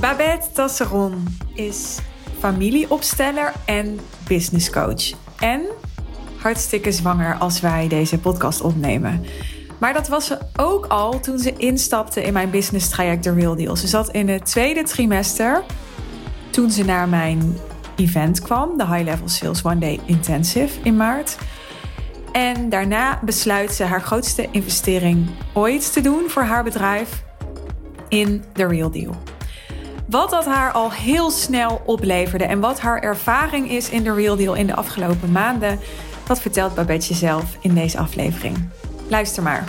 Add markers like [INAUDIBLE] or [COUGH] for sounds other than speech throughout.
Babette Tasseron is familieopsteller en businesscoach. En hartstikke zwanger als wij deze podcast opnemen. Maar dat was ze ook al toen ze instapte in mijn business traject The Real Deal. Ze zat in het tweede trimester toen ze naar mijn event kwam, de High Level Sales One Day Intensive in maart. En daarna besluit ze haar grootste investering ooit te doen voor haar bedrijf in The Real Deal. Wat dat haar al heel snel opleverde en wat haar ervaring is in The Real Deal in de afgelopen maanden, dat vertelt Babette zelf in deze aflevering. Luister maar.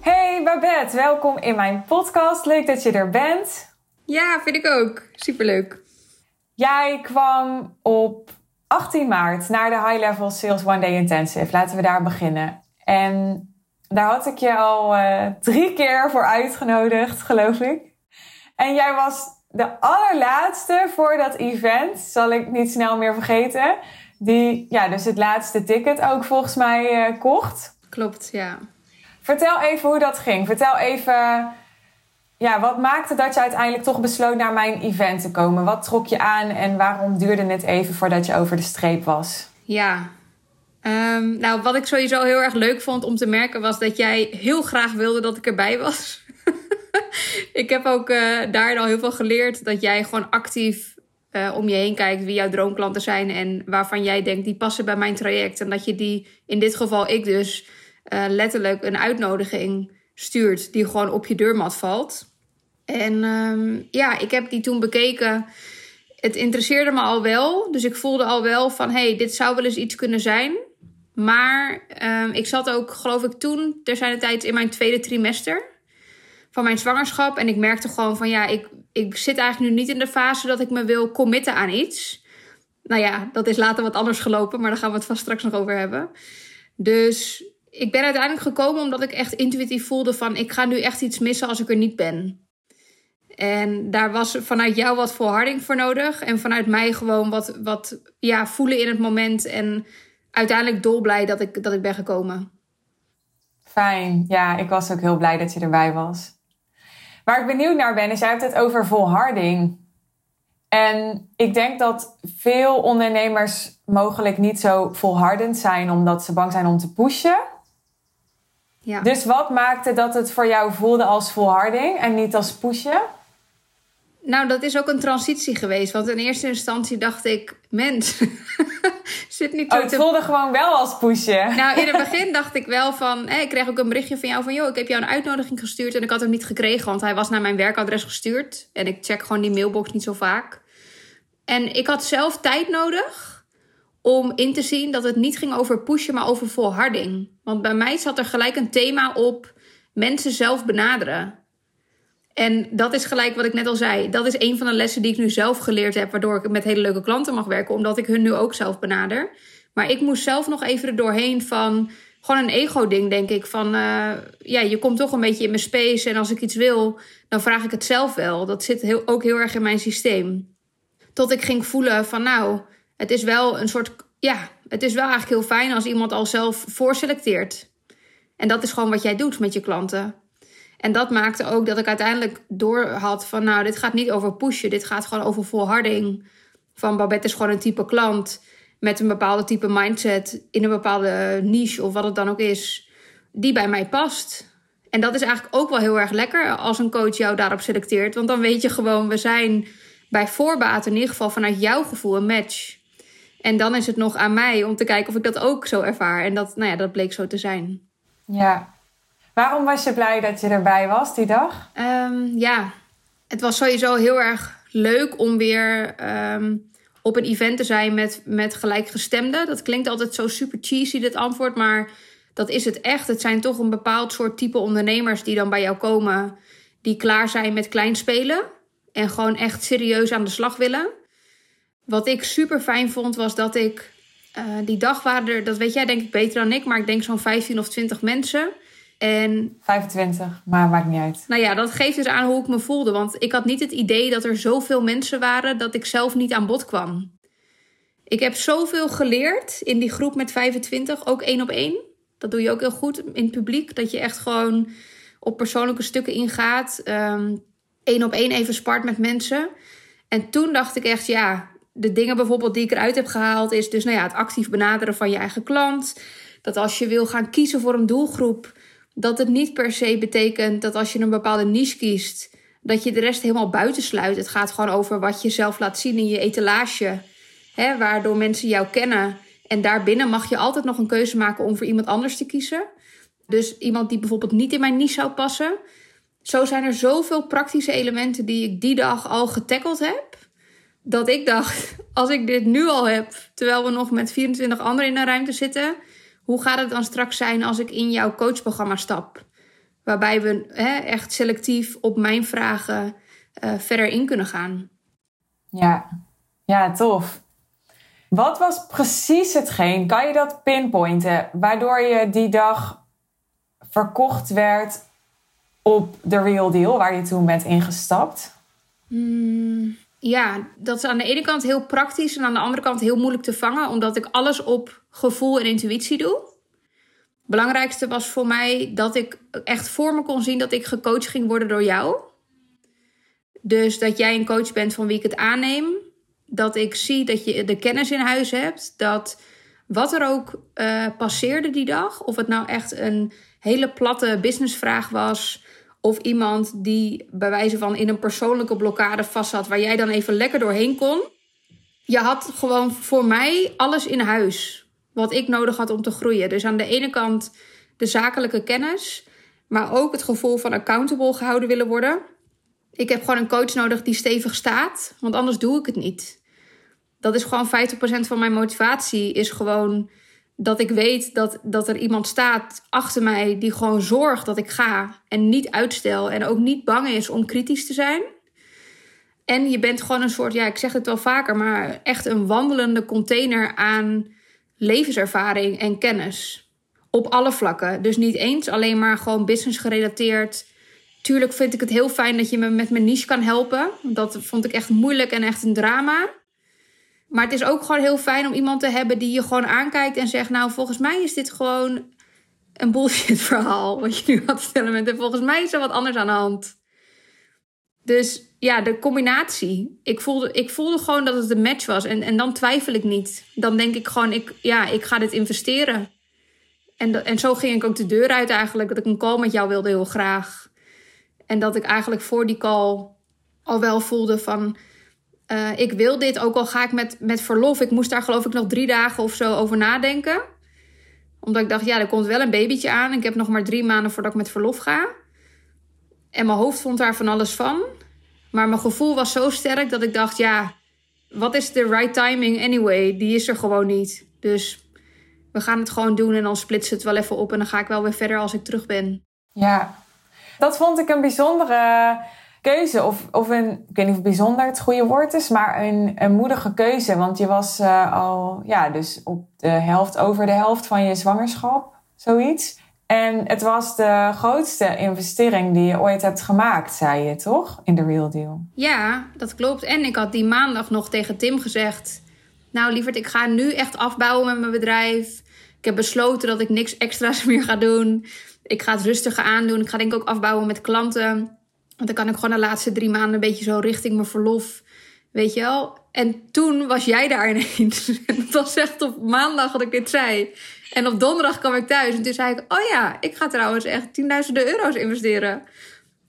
Hey Babette, welkom in mijn podcast. Leuk dat je er bent. Ja, vind ik ook. Superleuk. Jij kwam op 18 maart naar de High Level Sales One Day Intensive. Laten we daar beginnen. En daar had ik je al uh, drie keer voor uitgenodigd, geloof ik. En jij was de allerlaatste voor dat event, zal ik niet snel meer vergeten. Die ja, dus het laatste ticket ook volgens mij uh, kocht. Klopt, ja. Vertel even hoe dat ging. Vertel even, ja, wat maakte dat je uiteindelijk toch besloot naar mijn event te komen? Wat trok je aan en waarom duurde het even voordat je over de streep was? Ja, Um, nou, wat ik sowieso heel erg leuk vond om te merken was dat jij heel graag wilde dat ik erbij was. [LAUGHS] ik heb ook uh, daar al heel veel geleerd dat jij gewoon actief uh, om je heen kijkt wie jouw droomklanten zijn en waarvan jij denkt die passen bij mijn traject. En dat je die, in dit geval ik dus, uh, letterlijk een uitnodiging stuurt die gewoon op je deurmat valt. En um, ja, ik heb die toen bekeken. Het interesseerde me al wel. Dus ik voelde al wel van hey, dit zou wel eens iets kunnen zijn. Maar um, ik zat ook, geloof ik, toen, ter zijn de tijd, in mijn tweede trimester van mijn zwangerschap. En ik merkte gewoon van ja, ik, ik zit eigenlijk nu niet in de fase dat ik me wil committen aan iets. Nou ja, dat is later wat anders gelopen, maar daar gaan we het vast straks nog over hebben. Dus ik ben uiteindelijk gekomen omdat ik echt intuïtief voelde van ik ga nu echt iets missen als ik er niet ben. En daar was vanuit jou wat volharding voor nodig. En vanuit mij gewoon wat, wat ja, voelen in het moment. En uiteindelijk dolblij dat ik, dat ik ben gekomen. Fijn. Ja, ik was ook heel blij dat je erbij was. Waar ik benieuwd naar ben, is jij hebt het over volharding. En ik denk dat veel ondernemers mogelijk niet zo volhardend zijn omdat ze bang zijn om te pushen. Ja. Dus wat maakte dat het voor jou voelde als volharding en niet als pushen? Nou, dat is ook een transitie geweest. Want in eerste instantie dacht ik, mens, [LAUGHS] zit niet oh, het voelde gewoon wel als pushen. Nou, in het [LAUGHS] begin dacht ik wel van... Ik kreeg ook een berichtje van jou van... joh, ik heb jou een uitnodiging gestuurd en ik had hem niet gekregen... want hij was naar mijn werkadres gestuurd. En ik check gewoon die mailbox niet zo vaak. En ik had zelf tijd nodig om in te zien dat het niet ging over pushen... maar over volharding. Want bij mij zat er gelijk een thema op mensen zelf benaderen... En dat is gelijk wat ik net al zei. Dat is een van de lessen die ik nu zelf geleerd heb, waardoor ik met hele leuke klanten mag werken, omdat ik hun nu ook zelf benader. Maar ik moest zelf nog even er doorheen van gewoon een ego-ding, denk ik. Van uh, ja, je komt toch een beetje in mijn space en als ik iets wil, dan vraag ik het zelf wel. Dat zit heel, ook heel erg in mijn systeem. Tot ik ging voelen van nou, het is wel een soort, ja, het is wel eigenlijk heel fijn als iemand al zelf voorselecteert. En dat is gewoon wat jij doet met je klanten. En dat maakte ook dat ik uiteindelijk door had van, nou, dit gaat niet over pushen, dit gaat gewoon over volharding. Van Babette is gewoon een type klant met een bepaalde type mindset in een bepaalde niche of wat het dan ook is, die bij mij past. En dat is eigenlijk ook wel heel erg lekker als een coach jou daarop selecteert, want dan weet je gewoon, we zijn bij voorbaat in ieder geval vanuit jouw gevoel een match. En dan is het nog aan mij om te kijken of ik dat ook zo ervaar. En dat, nou ja, dat bleek zo te zijn. Ja, Waarom was je blij dat je erbij was die dag? Um, ja, het was sowieso heel erg leuk om weer um, op een event te zijn met, met gelijkgestemden. Dat klinkt altijd zo super cheesy, dit antwoord, maar dat is het echt. Het zijn toch een bepaald soort type ondernemers die dan bij jou komen, die klaar zijn met kleinspelen en gewoon echt serieus aan de slag willen. Wat ik super fijn vond, was dat ik. Uh, die dag waren er, dat weet jij denk ik beter dan ik, maar ik denk zo'n 15 of 20 mensen. En 25, maar maakt niet uit. Nou ja, dat geeft dus aan hoe ik me voelde. Want ik had niet het idee dat er zoveel mensen waren dat ik zelf niet aan bod kwam. Ik heb zoveel geleerd in die groep met 25, ook één op één. Dat doe je ook heel goed in het publiek. Dat je echt gewoon op persoonlijke stukken ingaat. Ehm, op één even spart met mensen. En toen dacht ik echt, ja, de dingen bijvoorbeeld die ik eruit heb gehaald, is dus nou ja, het actief benaderen van je eigen klant. Dat als je wil gaan kiezen voor een doelgroep, dat het niet per se betekent dat als je een bepaalde niche kiest, dat je de rest helemaal buitensluit. Het gaat gewoon over wat je zelf laat zien in je etalage, hè, waardoor mensen jou kennen. En daarbinnen mag je altijd nog een keuze maken om voor iemand anders te kiezen. Dus iemand die bijvoorbeeld niet in mijn niche zou passen. Zo zijn er zoveel praktische elementen die ik die dag al getackeld heb. Dat ik dacht, [LAUGHS] als ik dit nu al heb, terwijl we nog met 24 anderen in een ruimte zitten, hoe gaat het dan straks zijn als ik in jouw coachprogramma stap? Waarbij we hè, echt selectief op mijn vragen uh, verder in kunnen gaan. Ja, ja, tof. Wat was precies hetgeen, kan je dat pinpointen, waardoor je die dag verkocht werd op de Real Deal, waar je toen bent ingestapt? Hmm, ja, dat is aan de ene kant heel praktisch en aan de andere kant heel moeilijk te vangen, omdat ik alles op gevoel en intuïtie doe. Het belangrijkste was voor mij dat ik echt voor me kon zien dat ik gecoacht ging worden door jou. Dus dat jij een coach bent van wie ik het aanneem. Dat ik zie dat je de kennis in huis hebt. Dat wat er ook uh, passeerde die dag, of het nou echt een hele platte businessvraag was. Of iemand die bij wijze van in een persoonlijke blokkade vast zat, waar jij dan even lekker doorheen kon. Je had gewoon voor mij alles in huis wat ik nodig had om te groeien. Dus aan de ene kant de zakelijke kennis, maar ook het gevoel van accountable gehouden willen worden. Ik heb gewoon een coach nodig die stevig staat, want anders doe ik het niet. Dat is gewoon 50% van mijn motivatie, is gewoon dat ik weet dat, dat er iemand staat achter mij die gewoon zorgt dat ik ga en niet uitstel en ook niet bang is om kritisch te zijn. En je bent gewoon een soort, ja, ik zeg het wel vaker, maar echt een wandelende container aan levenservaring en kennis. Op alle vlakken. Dus niet eens alleen maar gewoon business gerelateerd. Tuurlijk vind ik het heel fijn dat je me met mijn niche kan helpen. Dat vond ik echt moeilijk en echt een drama. Maar het is ook gewoon heel fijn om iemand te hebben die je gewoon aankijkt en zegt: Nou, volgens mij is dit gewoon een bullshit verhaal. Wat je nu het stellen bent. En volgens mij is er wat anders aan de hand. Dus ja, de combinatie. Ik voelde, ik voelde gewoon dat het een match was. En, en dan twijfel ik niet. Dan denk ik gewoon: ik, Ja, ik ga dit investeren. En, en zo ging ik ook de deur uit eigenlijk. Dat ik een call met jou wilde heel graag. En dat ik eigenlijk voor die call al wel voelde van uh, ik wil dit, ook al ga ik met, met verlof. Ik moest daar geloof ik nog drie dagen of zo over nadenken. Omdat ik dacht, ja, er komt wel een babytje aan. Ik heb nog maar drie maanden voordat ik met verlof ga. En mijn hoofd vond daar van alles van. Maar mijn gevoel was zo sterk dat ik dacht, ja, wat is de right timing anyway? Die is er gewoon niet. Dus we gaan het gewoon doen en dan splitsen het wel even op. En dan ga ik wel weer verder als ik terug ben. Ja, dat vond ik een bijzondere keuze. Of, of een, ik weet niet of bijzonder het goede woord is, maar een, een moedige keuze. Want je was uh, al, ja, dus op de helft, over de helft van je zwangerschap, zoiets. En het was de grootste investering die je ooit hebt gemaakt, zei je toch? In de Real Deal. Ja, dat klopt. En ik had die maandag nog tegen Tim gezegd: Nou, lieverd, ik ga nu echt afbouwen met mijn bedrijf. Ik heb besloten dat ik niks extra's [LAUGHS] meer ga doen. Ik ga het rustiger aandoen. Ik ga denk ik ook afbouwen met klanten. Want dan kan ik gewoon de laatste drie maanden een beetje zo richting mijn verlof. Weet je wel? En toen was jij daar [LAUGHS] ineens. dat was echt op maandag dat ik dit zei. En op donderdag kwam ik thuis. En toen zei ik: Oh ja, ik ga trouwens echt tienduizenden euro's investeren.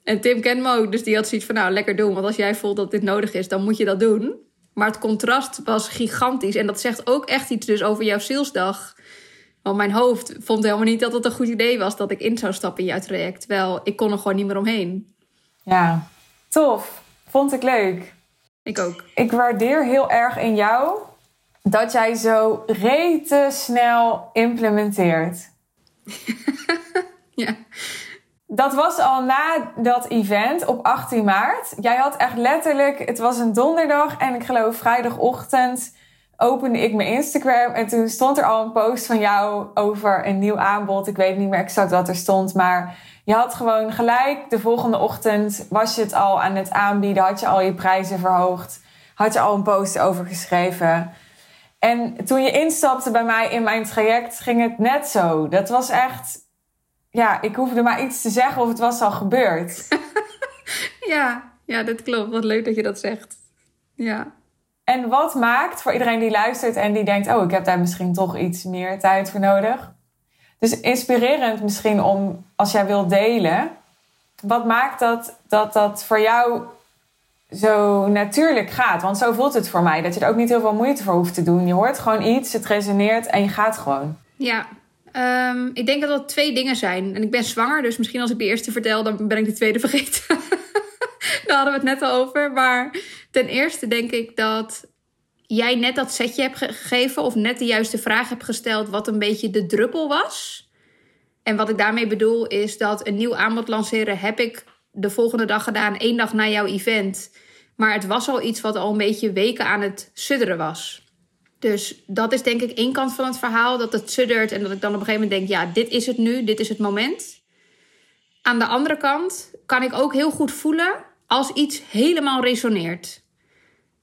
En Tim kent me ook. Dus die had zoiets van: Nou, lekker doen. Want als jij voelt dat dit nodig is, dan moet je dat doen. Maar het contrast was gigantisch. En dat zegt ook echt iets dus over jouw salesdag. Want mijn hoofd vond helemaal niet dat het een goed idee was dat ik in zou stappen in jouw traject. Terwijl ik kon er gewoon niet meer omheen. Ja, tof. Vond ik leuk. Ik ook. Ik waardeer heel erg in jou dat jij zo rete snel implementeert. [LAUGHS] ja. Dat was al na dat event op 18 maart. Jij had echt letterlijk, het was een donderdag en ik geloof vrijdagochtend opende ik mijn Instagram en toen stond er al een post van jou over een nieuw aanbod. Ik weet niet meer exact wat er stond, maar je had gewoon gelijk de volgende ochtend was je het al aan het aanbieden, had je al je prijzen verhoogd, had je al een post over geschreven. En toen je instapte bij mij in mijn traject, ging het net zo. Dat was echt, ja, ik hoefde maar iets te zeggen of het was al gebeurd. [LAUGHS] ja, ja, dat klopt. Wat leuk dat je dat zegt. Ja. En wat maakt voor iedereen die luistert en die denkt: Oh, ik heb daar misschien toch iets meer tijd voor nodig? Dus inspirerend misschien om, als jij wilt delen, wat maakt dat dat, dat voor jou zo natuurlijk gaat? Want zo voelt het voor mij, dat je er ook niet heel veel moeite voor hoeft te doen. Je hoort gewoon iets, het resoneert en je gaat gewoon. Ja, um, ik denk dat dat twee dingen zijn. En ik ben zwanger, dus misschien als ik de eerste vertel, dan ben ik de tweede vergeten. [LAUGHS] [LAUGHS] Daar hadden we het net al over. Maar ten eerste denk ik dat jij net dat setje hebt gegeven of net de juiste vraag hebt gesteld wat een beetje de druppel was. En wat ik daarmee bedoel is dat een nieuw aanbod lanceren heb ik de volgende dag gedaan, één dag na jouw event. Maar het was al iets wat al een beetje weken aan het sudderen was. Dus dat is denk ik één kant van het verhaal, dat het suddert en dat ik dan op een gegeven moment denk, ja, dit is het nu, dit is het moment. Aan de andere kant kan ik ook heel goed voelen als iets helemaal resoneert.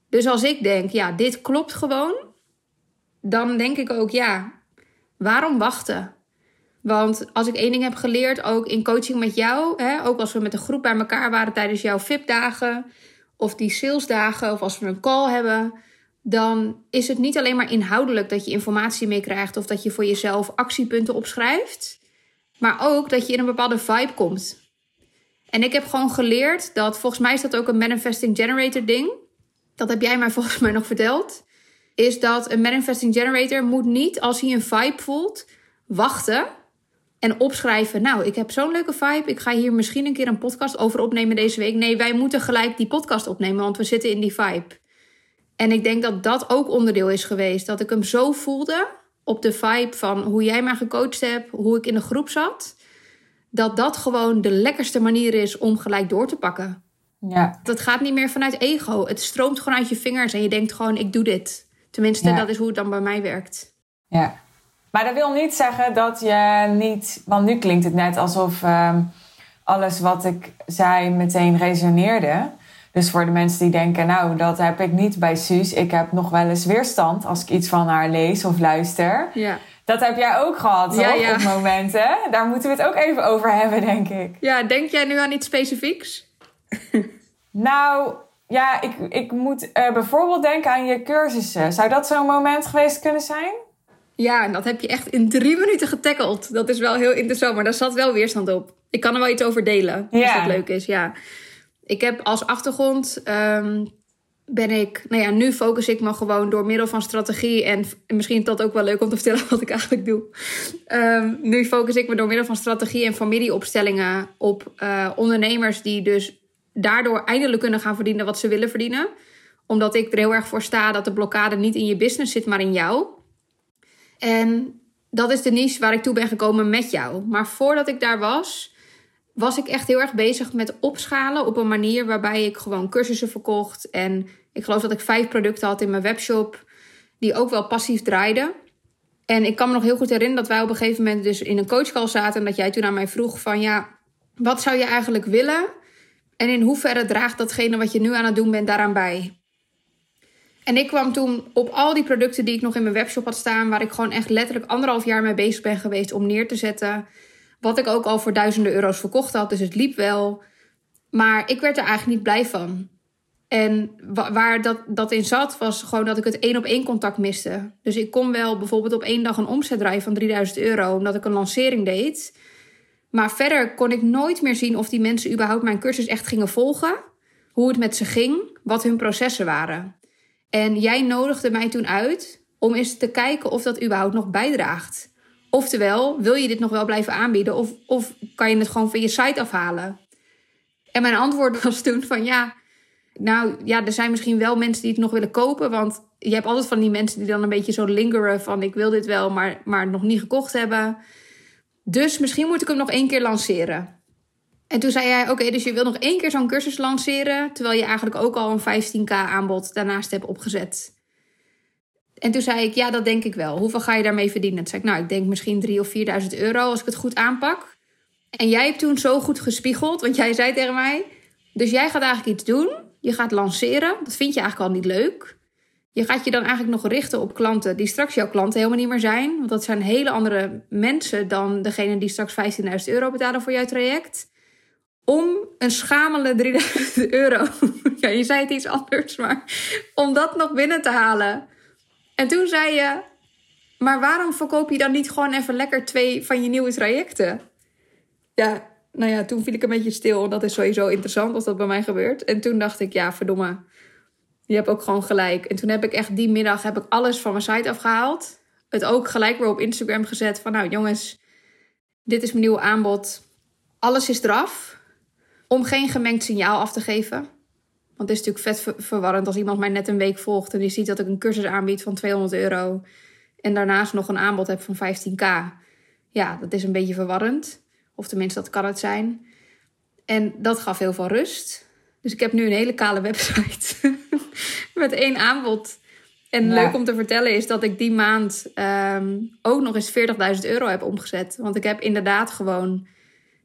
Dus als ik denk, ja, dit klopt gewoon, dan denk ik ook, ja, waarom wachten? Want als ik één ding heb geleerd, ook in coaching met jou, hè, ook als we met een groep bij elkaar waren tijdens jouw VIP-dagen of die salesdagen of als we een call hebben, dan is het niet alleen maar inhoudelijk dat je informatie meekrijgt of dat je voor jezelf actiepunten opschrijft, maar ook dat je in een bepaalde vibe komt. En ik heb gewoon geleerd dat, volgens mij is dat ook een manifesting generator ding. Dat heb jij mij [LAUGHS] volgens mij nog verteld. Is dat een manifesting generator moet niet, als hij een vibe voelt, wachten en opschrijven. Nou, ik heb zo'n leuke vibe. Ik ga hier misschien een keer een podcast over opnemen deze week. Nee, wij moeten gelijk die podcast opnemen, want we zitten in die vibe. En ik denk dat dat ook onderdeel is geweest. Dat ik hem zo voelde op de vibe van hoe jij mij gecoacht hebt, hoe ik in de groep zat. Dat dat gewoon de lekkerste manier is om gelijk door te pakken. Ja. Dat gaat niet meer vanuit ego. Het stroomt gewoon uit je vingers en je denkt gewoon, ik doe dit. Tenminste, dat is hoe het dan bij mij werkt. Ja. Maar dat wil niet zeggen dat je niet. Want nu klinkt het net alsof uh, alles wat ik zei meteen resoneerde. Dus voor de mensen die denken, nou, dat heb ik niet bij Suus. Ik heb nog wel eens weerstand als ik iets van haar lees of luister. Ja. Dat heb jij ook gehad, ja, ja. Op momenten. Daar moeten we het ook even over hebben, denk ik. Ja, denk jij nu aan iets specifieks? [LAUGHS] nou, ja, ik, ik moet uh, bijvoorbeeld denken aan je cursussen. Zou dat zo'n moment geweest kunnen zijn? Ja, en dat heb je echt in drie minuten getackeld. Dat is wel heel interessant, maar daar zat wel weerstand op. Ik kan er wel iets over delen, als dat leuk is, ja. Ik heb als achtergrond... Um, ben ik, nou ja, nu focus ik me gewoon door middel van strategie. En misschien is dat ook wel leuk om te vertellen [LAUGHS] wat ik eigenlijk doe. Um, nu focus ik me door middel van strategie en familieopstellingen op uh, ondernemers die dus daardoor eindelijk kunnen gaan verdienen wat ze willen verdienen. Omdat ik er heel erg voor sta dat de blokkade niet in je business zit, maar in jou. En dat is de niche waar ik toe ben gekomen met jou. Maar voordat ik daar was, was ik echt heel erg bezig met opschalen op een manier waarbij ik gewoon cursussen verkocht. En ik geloof dat ik vijf producten had in mijn webshop, die ook wel passief draaiden. En ik kan me nog heel goed herinneren dat wij op een gegeven moment dus in een coachcall zaten. En dat jij toen aan mij vroeg van ja, wat zou je eigenlijk willen? En in hoeverre draagt datgene wat je nu aan het doen bent daaraan bij? En ik kwam toen op al die producten die ik nog in mijn webshop had staan, waar ik gewoon echt letterlijk anderhalf jaar mee bezig ben geweest om neer te zetten. Wat ik ook al voor duizenden euro's verkocht had. Dus het liep wel. Maar ik werd er eigenlijk niet blij van. En waar dat, dat in zat, was gewoon dat ik het één op één contact miste. Dus ik kon wel bijvoorbeeld op één dag een omzet draaien van 3000 euro, omdat ik een lancering deed. Maar verder kon ik nooit meer zien of die mensen überhaupt mijn cursus echt gingen volgen. Hoe het met ze ging, wat hun processen waren. En jij nodigde mij toen uit om eens te kijken of dat überhaupt nog bijdraagt. Oftewel, wil je dit nog wel blijven aanbieden of, of kan je het gewoon van je site afhalen? En mijn antwoord [LAUGHS] was toen van ja, nou ja, er zijn misschien wel mensen die het nog willen kopen. Want je hebt altijd van die mensen die dan een beetje zo lingeren van ik wil dit wel, maar, maar nog niet gekocht hebben. Dus misschien moet ik hem nog één keer lanceren. En toen zei hij: Oké, dus je wil nog één keer zo'n cursus lanceren. Terwijl je eigenlijk ook al een 15k aanbod daarnaast hebt opgezet. En toen zei ik: Ja, dat denk ik wel. Hoeveel ga je daarmee verdienen? Toen zei ik: Nou, ik denk misschien 3.000 of 4.000 euro als ik het goed aanpak. En jij hebt toen zo goed gespiegeld, want jij zei tegen mij: Dus jij gaat eigenlijk iets doen. Je gaat lanceren. Dat vind je eigenlijk al niet leuk. je gaat je dan eigenlijk nog richten op klanten die straks jouw klanten helemaal niet meer zijn. Want dat zijn hele andere mensen dan degene die straks 15.000 euro betalen voor jouw traject. Om een schamele 3000 euro. [LAUGHS] ja, je zei het iets anders, maar om dat nog binnen te halen. En toen zei je, maar waarom verkoop je dan niet gewoon even lekker twee van je nieuwe trajecten? Ja, nou ja, toen viel ik een beetje stil. Dat is sowieso interessant als dat bij mij gebeurt. En toen dacht ik, ja, verdomme je hebt ook gewoon gelijk. En toen heb ik echt die middag heb ik alles van mijn site afgehaald. Het ook gelijk weer op Instagram gezet van nou jongens, dit is mijn nieuwe aanbod. Alles is eraf. Om geen gemengd signaal af te geven. Want het is natuurlijk vet verwarrend als iemand mij net een week volgt en die ziet dat ik een cursus aanbied van 200 euro. En daarnaast nog een aanbod heb van 15k. Ja, dat is een beetje verwarrend. Of tenminste, dat kan het zijn. En dat gaf heel veel rust. Dus ik heb nu een hele kale website [LAUGHS] met één aanbod. En leuk om te vertellen is dat ik die maand ehm, ook nog eens 40.000 euro heb omgezet. Want ik heb inderdaad gewoon,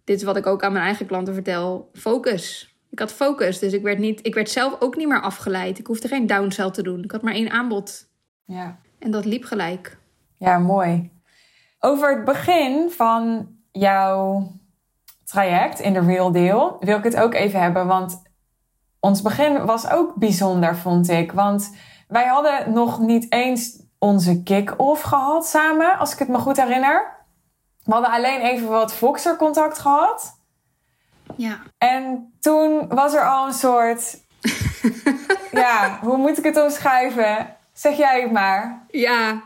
dit is wat ik ook aan mijn eigen klanten vertel, focus. Ik had focus, dus ik werd, niet, ik werd zelf ook niet meer afgeleid. Ik hoefde geen downsell te doen. Ik had maar één aanbod. Ja. En dat liep gelijk. Ja, mooi. Over het begin van jouw traject in de Real Deal wil ik het ook even hebben. Want ons begin was ook bijzonder, vond ik. Want wij hadden nog niet eens onze kick-off gehad samen, als ik het me goed herinner. We hadden alleen even wat Voxer contact gehad. Ja. En toen was er al een soort. [LAUGHS] ja, hoe moet ik het omschrijven? Zeg jij het maar. Ja,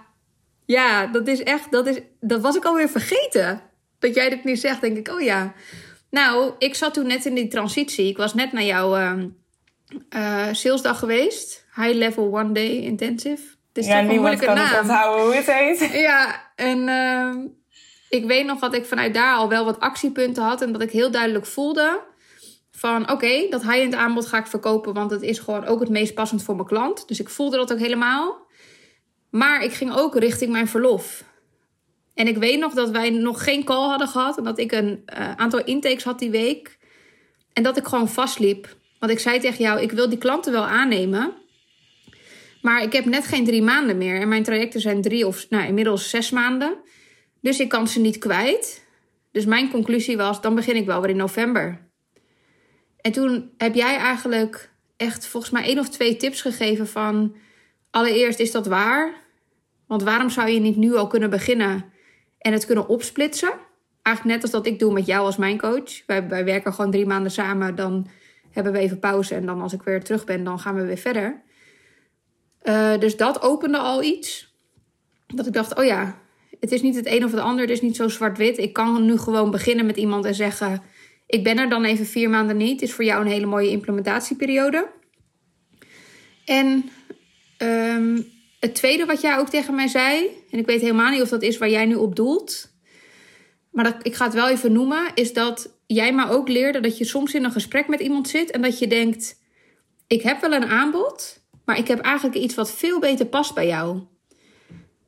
ja, dat is echt. Dat, is, dat was ik alweer vergeten. Dat jij dit nu zegt, denk ik, oh ja. Nou, ik zat toen net in die transitie. Ik was net naar jouw uh, uh, salesdag geweest. High Level One Day Intensive. Dus ja, niemand kan naam. het onthouden hoe het heet. Ja, en uh, ik weet nog dat ik vanuit daar al wel wat actiepunten had. En dat ik heel duidelijk voelde van oké, dat high-end aanbod ga ik verkopen. Want het is gewoon ook het meest passend voor mijn klant. Dus ik voelde dat ook helemaal. Maar ik ging ook richting mijn verlof. En ik weet nog dat wij nog geen call hadden gehad. En dat ik een uh, aantal intakes had die week. En dat ik gewoon vastliep. Want ik zei tegen jou, ik wil die klanten wel aannemen. Maar ik heb net geen drie maanden meer. En mijn trajecten zijn drie of nou, inmiddels zes maanden. Dus ik kan ze niet kwijt. Dus mijn conclusie was, dan begin ik wel weer in november. En toen heb jij eigenlijk echt volgens mij één of twee tips gegeven van... Allereerst, is dat waar? Want waarom zou je niet nu al kunnen beginnen en het kunnen opsplitsen? Eigenlijk net als dat ik doe met jou als mijn coach. Wij, werken gewoon drie maanden samen, dan hebben we even pauze. En dan als ik weer terug ben, dan gaan we weer verder. Uh, dus dat opende al iets. Dat ik dacht, oh ja, het is niet het een of het ander. Het is niet zo zwart-wit. Ik kan nu gewoon beginnen met iemand en zeggen... ik ben er dan even vier maanden niet. Het is voor jou een hele mooie implementatieperiode. En um, het tweede wat jij ook tegen mij zei... en ik weet helemaal niet of dat is waar jij nu op doelt... maar dat, ik ga het wel even noemen... is dat jij maar ook leerde dat je soms in een gesprek met iemand zit en dat je denkt: ik heb wel een aanbod, maar ik heb eigenlijk iets wat veel beter past bij jou.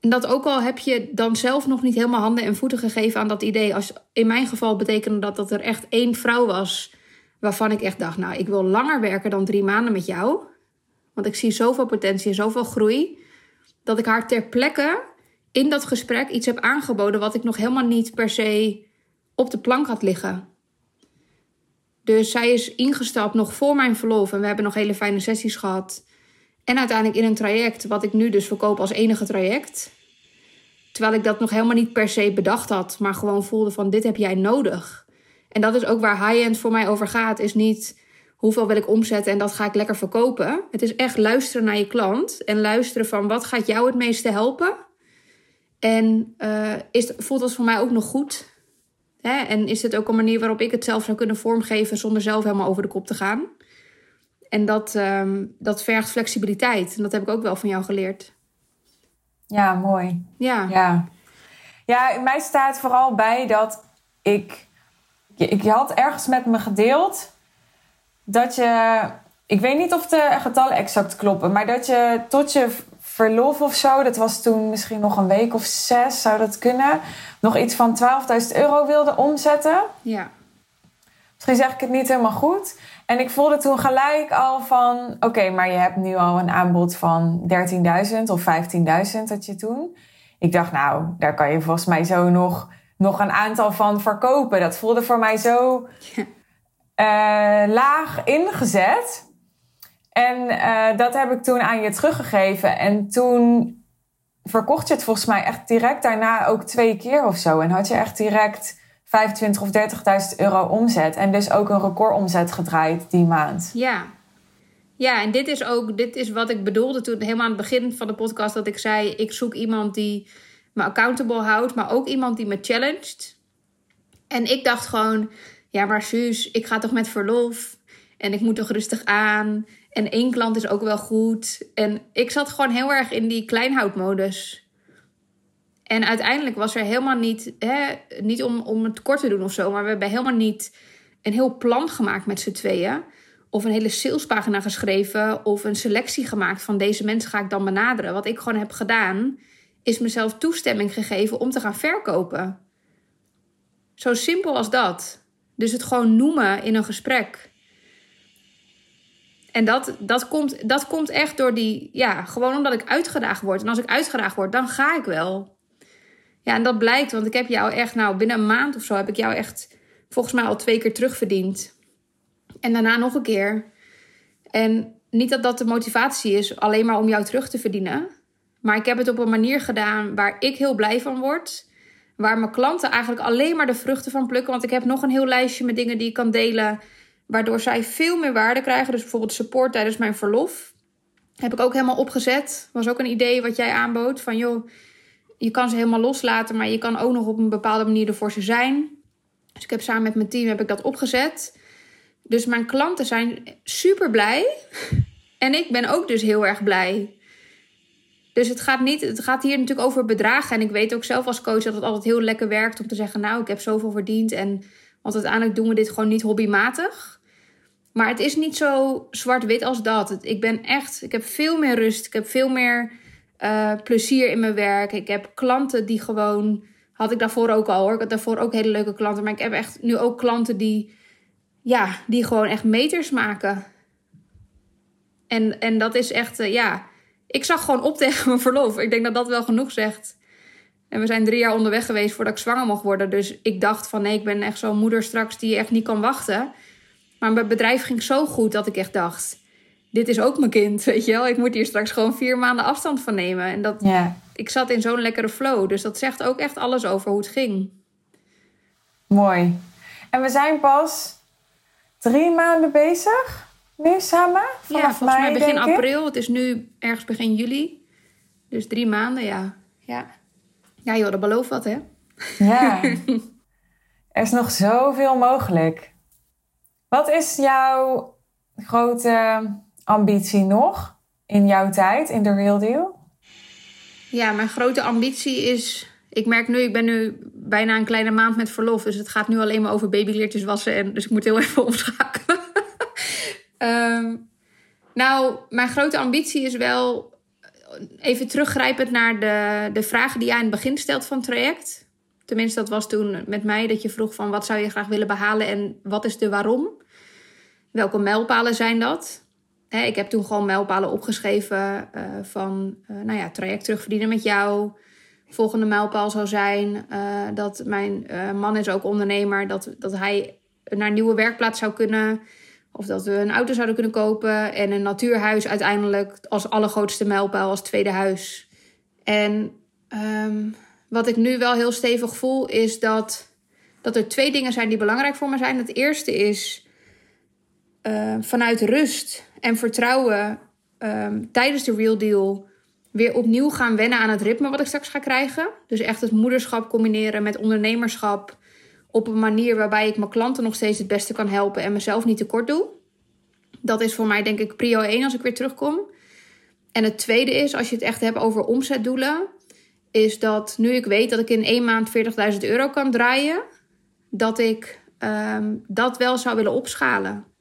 En dat ook al heb je dan zelf nog niet helemaal handen en voeten gegeven aan dat idee. Als in mijn geval betekende dat dat er echt één vrouw was waarvan ik echt dacht: nou, ik wil langer werken dan drie maanden met jou. Want ik zie zoveel potentie en zoveel groei. Dat ik haar ter plekke in dat gesprek iets heb aangeboden wat ik nog helemaal niet per se op de plank had liggen. Dus zij is ingestapt nog voor mijn verlof. En we hebben nog hele fijne sessies gehad. En uiteindelijk in een traject, wat ik nu dus verkoop als enige traject. Terwijl ik dat nog helemaal niet per se bedacht had, maar gewoon voelde van dit heb jij nodig. En dat is ook waar high-end voor mij over gaat. Is niet hoeveel wil ik omzetten en dat ga ik lekker verkopen. Het is echt luisteren naar je klant en luisteren van wat gaat jou het meeste helpen. En uh, is, voelt dat voor mij ook nog goed? Hè? En is het ook een manier waarop ik het zelf zou kunnen vormgeven zonder zelf helemaal over de kop te gaan? En dat, um, dat vergt flexibiliteit. En dat heb ik ook wel van jou geleerd. Ja, mooi. Ja. Ja, ja mij staat vooral bij dat ik... Ik had ergens met me gedeeld dat je... Ik weet niet of de getallen exact kloppen, maar dat je tot je verlof of zo, dat was toen misschien nog een week of zes, zou dat kunnen, nog iets van 12.000 euro wilde omzetten. Ja. misschien zeg ik het niet helemaal goed. En ik voelde toen gelijk al van, oké, maar je hebt nu al een aanbod van 13.000 of 15.000 dat je toen. Ik dacht, nou, daar kan je volgens mij zo nog, nog een aantal van verkopen. Dat voelde voor mij zo uh, laag ingezet. En uh, dat heb ik toen aan je teruggegeven. En toen verkocht je het volgens mij echt direct daarna ook twee keer of zo. En had je echt direct 25 of 30.000 euro omzet. En dus ook een recordomzet gedraaid die maand. Ja. Ja, en dit is ook dit is wat ik bedoelde toen helemaal aan het begin van de podcast. Dat ik zei, ik zoek iemand die me accountable houdt. Maar ook iemand die me challenged. En ik dacht gewoon, ja maar Suus, ik ga toch met verlof. En ik moet toch rustig aan. En één klant is ook wel goed. En ik zat gewoon heel erg in die kleinhoudmodus. En uiteindelijk was er helemaal niet, hè, niet om, om het kort te doen of zo, maar we hebben helemaal niet een heel plan gemaakt met z'n tweeën. Of een hele salespagina geschreven of een selectie gemaakt van deze mensen ga ik dan benaderen. Wat ik gewoon heb gedaan, is mezelf toestemming gegeven om te gaan verkopen. Zo simpel als dat. Dus het gewoon noemen in een gesprek. En dat, dat, komt, dat komt echt door die, ja, gewoon omdat ik uitgedaagd word. En als ik uitgedaagd word, dan ga ik wel. Ja, en dat blijkt, want ik heb jou echt, nou, binnen een maand of zo heb ik jou echt volgens mij al twee keer terugverdiend. En daarna nog een keer. En niet dat dat de motivatie is, alleen maar om jou terug te verdienen. Maar ik heb het op een manier gedaan waar ik heel blij van word. Waar mijn klanten eigenlijk alleen maar de vruchten van plukken. Want ik heb nog een heel lijstje met dingen die ik kan delen Waardoor zij veel meer waarde krijgen. Dus bijvoorbeeld support tijdens mijn verlof. Heb ik ook helemaal opgezet. Was ook een idee wat jij aanbood. Van joh, je kan ze helemaal loslaten. Maar je kan ook nog op een bepaalde manier ervoor ze zijn. Dus ik heb samen met mijn team heb ik dat opgezet. Dus mijn klanten zijn super blij. [LAUGHS] En ik ben ook dus heel erg blij. Dus het gaat, niet, het gaat hier natuurlijk over bedragen. En ik weet ook zelf als coach dat het altijd heel lekker werkt om te zeggen: Nou, ik heb zoveel verdiend. En, want uiteindelijk doen we dit gewoon niet hobbymatig. Maar het is niet zo zwart-wit als dat. Ik ben echt, ik heb veel meer rust. Ik heb veel meer uh, plezier in mijn werk. Ik heb klanten die gewoon, had ik daarvoor ook al hoor. Ik had daarvoor ook hele leuke klanten. Maar ik heb echt nu ook klanten die, ja, die gewoon echt meters maken. En, en dat is echt, uh, ja, ik zag gewoon op [LAUGHS] tegen mijn verlof. Ik denk dat dat wel genoeg zegt. En we zijn drie jaar onderweg geweest voordat ik zwanger mocht worden. Dus ik dacht van nee, ik ben echt zo'n moeder straks die echt niet kan wachten. Maar mijn bedrijf ging zo goed dat ik echt dacht: dit is ook mijn kind, weet je wel. Ik moet hier straks gewoon vier maanden afstand van nemen. En dat, ja. ik zat in zo'n lekkere flow. Dus dat zegt ook echt alles over hoe het ging. Mooi. En we zijn pas drie maanden bezig nu samen? Vanaf ja, volgens mij begin april. Het is nu ergens begin juli. Dus drie maanden, ja. Ja, ja joh, dat belooft wat, hè? Ja. [LAUGHS] er is nog zoveel mogelijk. Wat is jouw grote ambitie nog in jouw tijd in de Real Deal? Ja, mijn grote ambitie is. Ik merk nu, ik ben nu bijna een kleine maand met verlof. Dus het gaat nu alleen maar over babyleertjes wassen. En, dus ik moet heel [LAUGHS] even omschakelen. um, [LAUGHS] nou, mijn grote ambitie is wel. Even teruggrijpend naar de, de vragen die jij in het begin stelt van het traject. Tenminste, dat was toen met mij dat je vroeg van wat zou je graag willen behalen en wat is de waarom. Welke mijlpalen zijn dat? Ik heb toen gewoon mijlpalen opgeschreven uh, van, uh, nou ja, traject terugverdienen met jou. Volgende mijlpaal zou zijn uh, dat mijn man is ook ondernemer, dat, dat hij naar een nieuwe werkplaats zou kunnen. Of dat we een auto zouden kunnen kopen en een natuurhuis uiteindelijk als allergrootste mijlpaal, als tweede huis. En um, wat ik nu wel heel stevig voel, is dat, dat er twee dingen zijn die belangrijk voor me zijn. Het eerste is uh, vanuit rust en vertrouwen ehm, tijdens de Real Deal weer opnieuw gaan wennen aan het ritme wat ik straks ga krijgen. Dus echt het moederschap combineren met ondernemerschap op een manier waarbij ik mijn klanten nog steeds het beste kan helpen en mezelf niet tekort doe. Dat is voor mij denk ik prio 1 als ik weer terugkom. En het tweede is, als je het echt hebt over omzetdoelen, is dat nu ik weet dat ik in één maand 40.000 euro kan draaien, dat ik um, dat wel zou willen opschalen.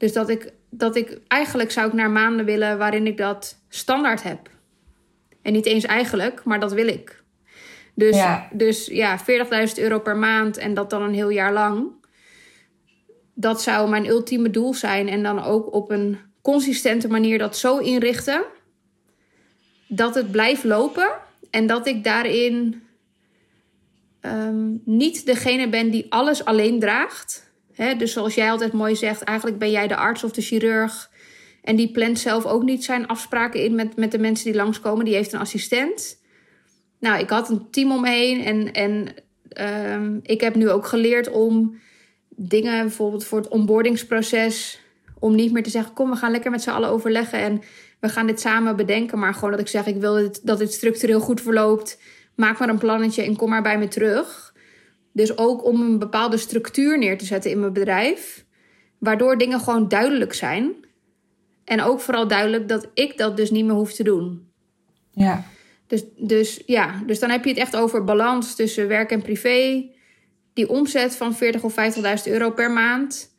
Dus dat ik, dat ik eigenlijk zou ik naar maanden willen waarin ik dat standaard heb. En niet eens eigenlijk, maar dat wil ik. Dus ja, dus, ja 40.000 euro per maand en dat dan een heel jaar lang. dat zou mijn ultieme doel zijn. En dan ook op een consistente manier dat zo inrichten dat het blijft lopen en dat ik daarin ehm, niet degene ben die alles alleen draagt. Dus zoals jij altijd mooi zegt, eigenlijk ben jij de arts of de chirurg. En die plant zelf ook niet zijn afspraken in met, met de mensen die langskomen. Die heeft een assistent. Nou, ik had een team omheen en, en ehm, ik heb nu ook geleerd om dingen, bijvoorbeeld voor het onboardingsproces, om niet meer te zeggen: kom, we gaan lekker met z'n allen overleggen en we gaan dit samen bedenken. Maar gewoon dat ik zeg: ik wil dat dit structureel goed verloopt. Maak maar een plannetje en kom maar bij me terug. Dus ook om een bepaalde structuur neer te zetten in mijn bedrijf, waardoor dingen gewoon duidelijk zijn. En ook vooral duidelijk dat ik dat dus niet meer hoef te doen. Ja. Dus, dus ja, dus dan heb je het echt over balans tussen werk en privé. Die omzet van 40 of 50.000 euro per maand.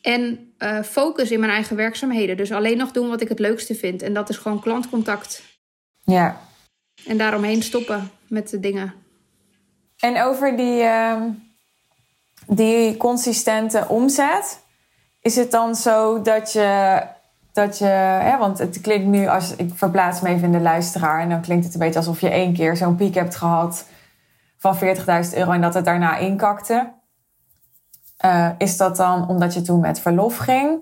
En uh, focus in mijn eigen werkzaamheden. Dus alleen nog doen wat ik het leukste vind. En dat is gewoon klantcontact. Ja. En daaromheen stoppen met de dingen. En over die, uh, die consistente omzet. Is het dan zo dat je dat je, want het klinkt nu als ik verplaats me even in de luisteraar en dan klinkt het een beetje alsof je één keer zo'n piek hebt gehad van 40.000 euro en dat het daarna inkakte. Uh, is dat dan omdat je toen met verlof ging?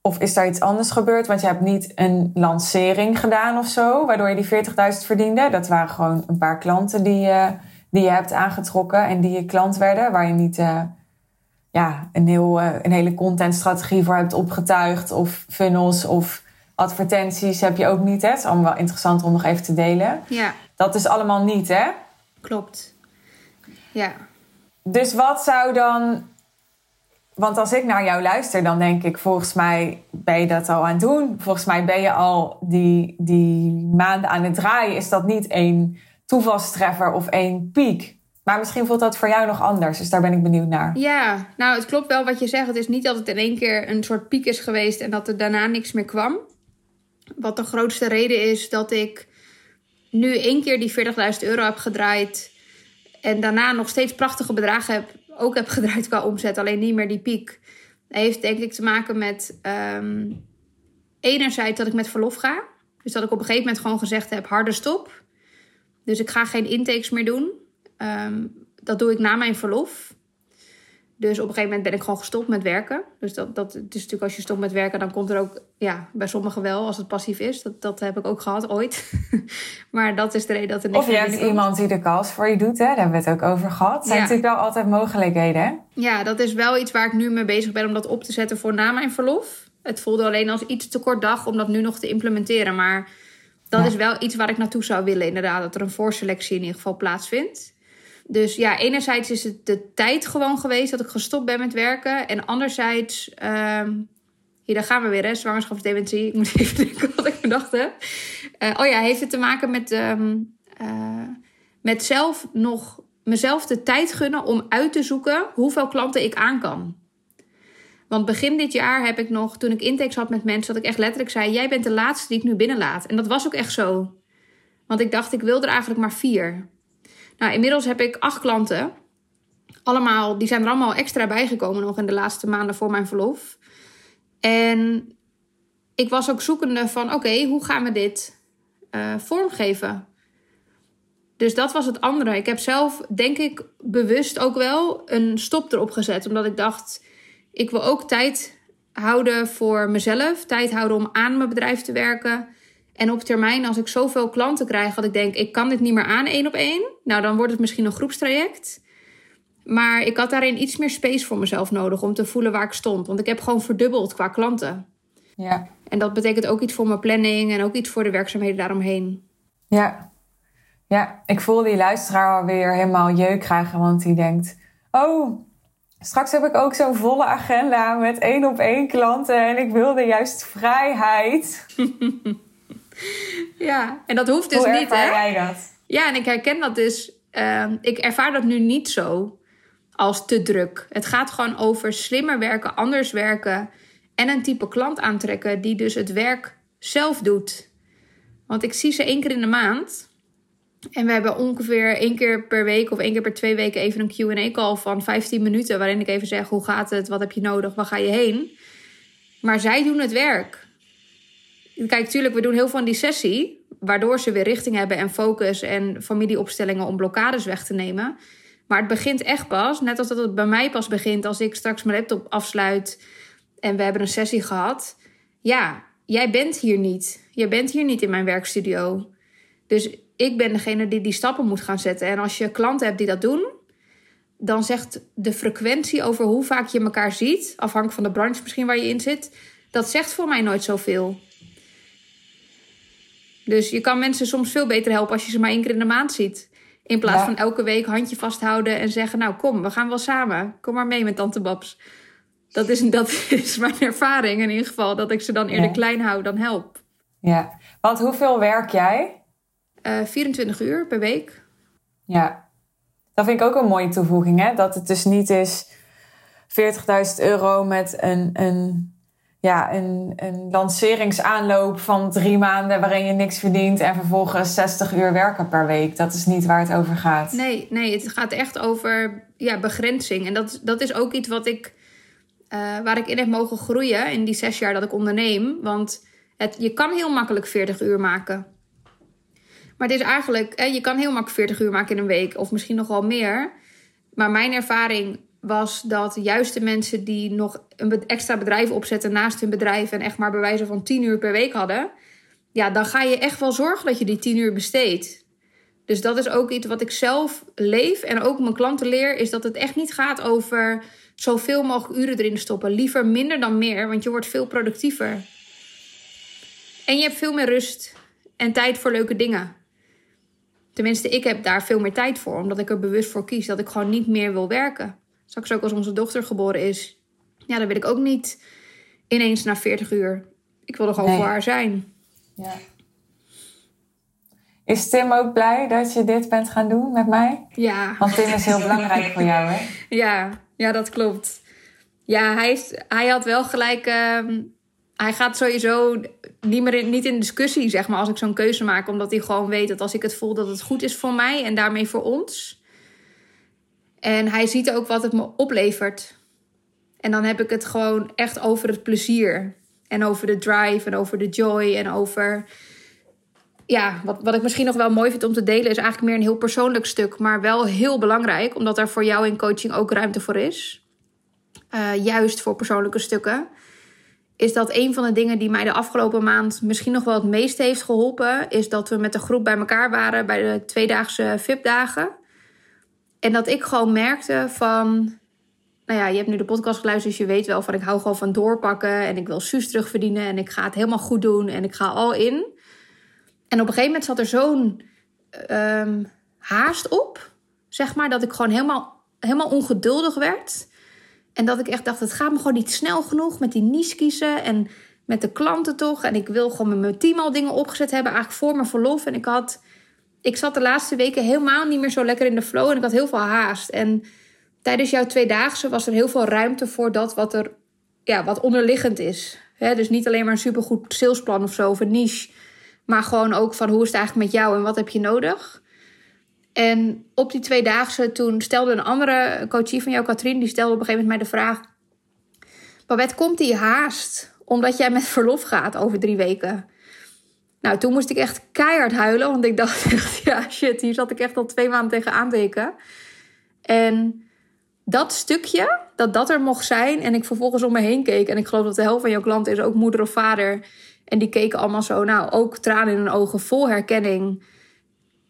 Of is daar iets anders gebeurd? Want je hebt niet een lancering gedaan of zo, waardoor je die 40.000 verdiende. Dat waren gewoon een paar klanten die, je, die je hebt aangetrokken en die je klant werden, waar je niet. Uh, ja, een, heel, uh, een hele contentstrategie voor hebt opgetuigd. Of funnels of advertenties heb je ook niet. Hè? Het is allemaal wel interessant om nog even te delen. Ja. Dat is allemaal niet, hè? Klopt. Ja. Dus wat zou dan... Want als ik naar jou luister, dan denk ik... volgens mij ben je dat al aan het doen. Volgens mij ben je al die, die maanden aan het draaien. Is dat niet één toevalstreffer of één piek? Maar misschien voelt dat voor jou nog anders. Dus daar ben ik benieuwd naar. Ja, nou, het klopt wel wat je zegt. Het is niet dat het in één keer een soort piek is geweest en dat er daarna niks meer kwam. Wat de grootste reden is dat ik nu één keer die 40.000 euro heb gedraaid. En daarna nog steeds prachtige bedragen heb, ook heb gedraaid qua omzet. Alleen niet meer die piek. heeft denk ik te maken met um, enerzijds dat ik met verlof ga. Dus dat ik op een gegeven moment gewoon gezegd heb, harde stop. Dus ik ga geen intakes meer doen. Um, dat doe ik na mijn verlof. Dus op een gegeven moment ben ik gewoon gestopt met werken. Dus dat, dat is natuurlijk als je stopt met werken, dan komt er ook, ja, bij sommigen wel, als het passief is. Dat, dat heb ik ook gehad ooit. [LAUGHS] maar dat is de reden dat er niks Of je hebt iemand die de kast voor je doet, hè? daar hebben we het ook over gehad. Dat zijn natuurlijk wel altijd mogelijkheden, hè? Ja, dat is wel iets waar ik nu mee bezig ben om dat op te zetten voor na mijn verlof. Het voelde alleen als iets te kort dag om dat nu nog te implementeren. Maar dat is wel iets waar ik naartoe zou willen, inderdaad. Dat er een voorselectie in ieder geval plaatsvindt. Dus ja, enerzijds is het de tijd gewoon geweest dat ik gestopt ben met werken. En anderzijds, um, hier daar gaan we weer, hè, zwangerschapsdementie. Ik moet even denken wat ik bedacht heb. Uh, oh ja, heeft het te maken met, um, uh, met zelf nog mezelf de tijd gunnen om uit te zoeken hoeveel klanten ik aan kan. Want begin dit jaar heb ik nog, toen ik intakes had met mensen, dat ik echt letterlijk zei: Jij bent de laatste die ik nu binnenlaat. En dat was ook echt zo. Want ik dacht, ik wil er eigenlijk maar vier. Nou, inmiddels heb ik acht klanten. Allemaal, die zijn er allemaal extra bijgekomen nog in de laatste maanden voor mijn verlof. En ik was ook zoekende van, oké, hoe gaan we dit uh, vormgeven? Dus dat was het andere. Ik heb zelf, denk ik, bewust ook wel een stop erop gezet. Omdat ik dacht, ik wil ook tijd houden voor mezelf. Tijd houden om aan mijn bedrijf te werken. En op termijn, als ik zoveel klanten krijg dat ik denk, ik kan dit niet meer aan één op één. Nou, dan wordt het misschien een groepstraject. Maar ik had daarin iets meer space voor mezelf nodig om te voelen waar ik stond. Want ik heb gewoon verdubbeld qua klanten. Ja. En dat betekent ook iets voor mijn planning en ook iets voor de werkzaamheden daaromheen. Ja. Ja, ik voel die luisteraar alweer helemaal jeuk krijgen, want die denkt: Oh, straks heb ik ook zo'n volle agenda met één op één klanten en ik wilde juist vrijheid. [LAUGHS] ja, en dat hoeft dus Hoe niet, hè? jij dat? Ja, en ik herken dat dus. Uh, ik ervaar dat nu niet zo als te druk. Het gaat gewoon over slimmer werken, anders werken en een type klant aantrekken die dus het werk zelf doet. Want ik zie ze één keer in de maand. En we hebben ongeveer één keer per week of één keer per twee weken even een QA-call van 15 minuten. Waarin ik even zeg: hoe gaat het? Wat heb je nodig? Waar ga je heen? Maar zij doen het werk. Kijk, tuurlijk, we doen heel veel in die sessie. Waardoor ze weer richting hebben en focus en familieopstellingen om blokkades weg te nemen. Maar het begint echt pas, net als dat het bij mij pas begint als ik straks mijn laptop afsluit en we hebben een sessie gehad. Ja, jij bent hier niet. Jij bent hier niet in mijn werkstudio. Dus ik ben degene die die stappen moet gaan zetten. En als je klanten hebt die dat doen, dan zegt de frequentie over hoe vaak je elkaar ziet, afhankelijk van de branche misschien waar je in zit, dat zegt voor mij nooit zoveel. Dus je kan mensen soms veel beter helpen als je ze maar één keer in de maand ziet. In plaats van elke week handje vasthouden en zeggen: Nou, kom, we gaan wel samen. Kom maar mee met Tante Babs. Dat is, dat is [LAUGHS] mijn ervaring in ieder geval. Dat ik ze dan eerder klein hou dan help. Ja, want hoeveel werk jij? Uh, eh, 24 uur per week. Ja, dat vind ik ook een mooie toevoeging. Hè? Dat het dus niet is 40.000 euro met een, een ja, een, een lanceringsaanloop van drie maanden waarin je niks verdient en vervolgens 60 uur werken per week. Dat is niet waar het over gaat. Nee, nee het gaat echt over ja, begrenzing. En dat, dat is ook iets wat ik, uh, waar ik in heb mogen groeien in die zes jaar dat ik onderneem. Want het, je kan heel makkelijk 40 uur maken. Maar het is eigenlijk, je kan heel makkelijk 40 uur maken in een week, of misschien nog wel meer. Maar mijn ervaring was dat juist de mensen die nog een extra bedrijf opzetten naast hun bedrijf en echt maar bewijzen van 10 uur per week hadden, ja, dan ga je echt wel zorgen dat je die 10 uur besteedt. Dus dat is ook iets wat ik zelf leef en ook mijn klanten leer, is dat het echt niet gaat over zoveel mogelijk uren erin stoppen. Liever minder dan meer, want je wordt veel productiever. En je hebt veel meer rust en tijd voor leuke dingen. Tenminste, ik heb daar veel meer tijd voor, omdat ik er bewust voor kies dat ik gewoon niet meer wil werken. Straks ook als onze dochter geboren is. Ja, dan wil ik ook niet ineens na 40 uur. Ik wil er gewoon voor haar zijn. Ja. Is Tim ook blij dat je dit bent gaan doen met mij? Ja. Want Tim is heel belangrijk voor jou, hè? [LAUGHS] Ja, ja dat klopt. Ja, hij, is, hij had wel gelijk. Ehm, hij gaat sowieso niet meer in, niet in discussie, zeg maar, als ik zo'n keuze maak. Omdat hij gewoon weet dat als ik het voel dat het goed is voor mij en daarmee voor ons en hij ziet ook wat het me oplevert. En dan heb ik het gewoon echt over het plezier. En over de drive en over de joy en over. Ja, wat, wat ik misschien nog wel mooi vind om te delen, is eigenlijk meer een heel persoonlijk stuk, maar wel heel belangrijk, omdat er voor jou in coaching ook ruimte voor is. Uh, juist voor persoonlijke stukken. Is dat een van de dingen die mij de afgelopen maand misschien nog wel het meest heeft geholpen, is dat we met de groep bij elkaar waren bij de tweedaagse VIP-dagen. En dat ik gewoon merkte van. Nou ja, je hebt nu de podcast geluisterd, dus je weet wel van ik hou gewoon van doorpakken. En ik wil Suus terugverdienen. En ik ga het helemaal goed doen. En ik ga al in. En op een gegeven moment zat er zo'n um, haast op. Zeg maar, dat ik gewoon helemaal, helemaal ongeduldig werd. En dat ik echt dacht, het gaat me gewoon niet snel genoeg met die niche kiezen. En met de klanten toch. En ik wil gewoon met mijn team al dingen opgezet hebben. Eigenlijk voor mijn verlof. En ik had ik zat de laatste weken helemaal niet meer zo lekker in de flow en ik had heel veel haast. En tijdens jouw tweedaagse was er heel veel ruimte voor dat wat er ja, wat onderliggend is. dus niet alleen maar een supergoed salesplan of zo of een niche, maar gewoon ook van hoe is het eigenlijk met jou en wat heb je nodig. En op die tweedaagse toen stelde een andere coachie van jou, Katrien, die stelde op een gegeven moment mij de vraag: Babette, komt die haast omdat jij met verlof gaat over drie weken? Nou, toen moest ik echt keihard huilen. Want ik dacht [LAUGHS] ja shit, hier zat ik echt al twee maanden tegen aanteken. En dat stukje, dat dat er mocht zijn. En ik vervolgens om me heen keek. En ik geloof dat de helft van jouw klanten is ook moeder of vader. En die keken allemaal zo, nou, ook tranen in hun ogen, vol herkenning.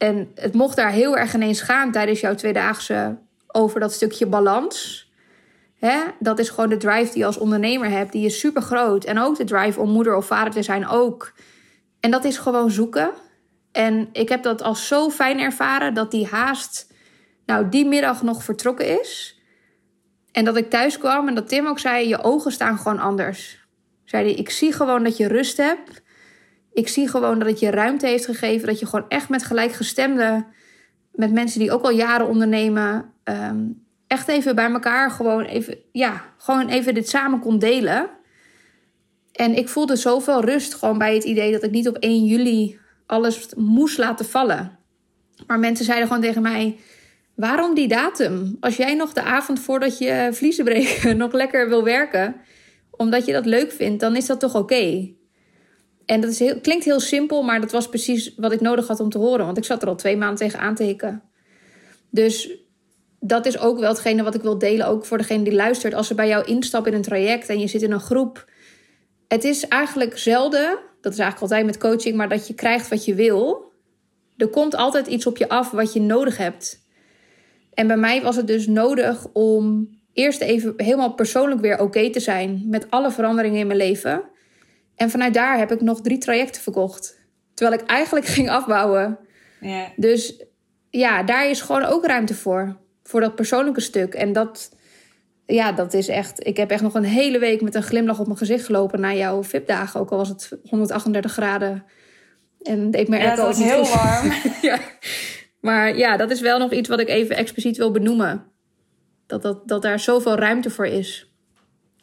En het mocht daar heel erg ineens gaan tijdens jouw tweedaagse over dat stukje balans. Hè? Dat is gewoon de drive die je als ondernemer hebt. Die is super groot. En ook de drive om moeder of vader te zijn ook. En dat is gewoon zoeken. En ik heb dat als zo fijn ervaren dat die haast, nou, die middag nog vertrokken is. En dat ik thuis kwam en dat Tim ook zei: Je ogen staan gewoon anders. Zei hij: Ik zie gewoon dat je rust hebt. Ik zie gewoon dat het je ruimte heeft gegeven. Dat je gewoon echt met gelijkgestemde, met mensen die ook al jaren ondernemen, ehm, echt even bij elkaar gewoon even, ja, gewoon even dit samen kon delen. En ik voelde zoveel rust gewoon bij het idee dat ik niet op 1 juli alles moest laten vallen. Maar mensen zeiden gewoon tegen mij: waarom die datum? Als jij nog de avond voordat je vliezen breken [LAUGHS] nog lekker wil werken, omdat je dat leuk vindt, dan is dat toch oké. En dat is heel, klinkt heel simpel, maar dat was precies wat ik nodig had om te horen. Want ik zat er al twee maanden tegen aan te hikken. Dus dat is ook wel hetgene wat ik wil delen, ook voor degene die luistert. Als ze bij jou instappen in een traject en je zit in een groep. Het is eigenlijk zelden, dat is eigenlijk altijd met coaching, maar dat je krijgt wat je wil. Er komt altijd iets op je af wat je nodig hebt. En bij mij was het dus nodig om eerst even helemaal persoonlijk weer oké te zijn met alle veranderingen in mijn leven. En vanuit daar heb ik nog drie trajecten verkocht. Terwijl ik eigenlijk [LAUGHS] ging afbouwen. Ja. Dus ja, daar is gewoon ook ruimte voor. Voor dat persoonlijke stuk. En dat, ja, dat is echt. Ik heb echt nog een hele week met een glimlach op mijn gezicht gelopen naar jouw VIP-dagen. Ook al was het 138 graden. En deed me ja, was heel warm. [LAUGHS] ja. Maar ja, dat is wel nog iets wat ik even expliciet wil benoemen. Dat, dat, dat daar zoveel ruimte voor is.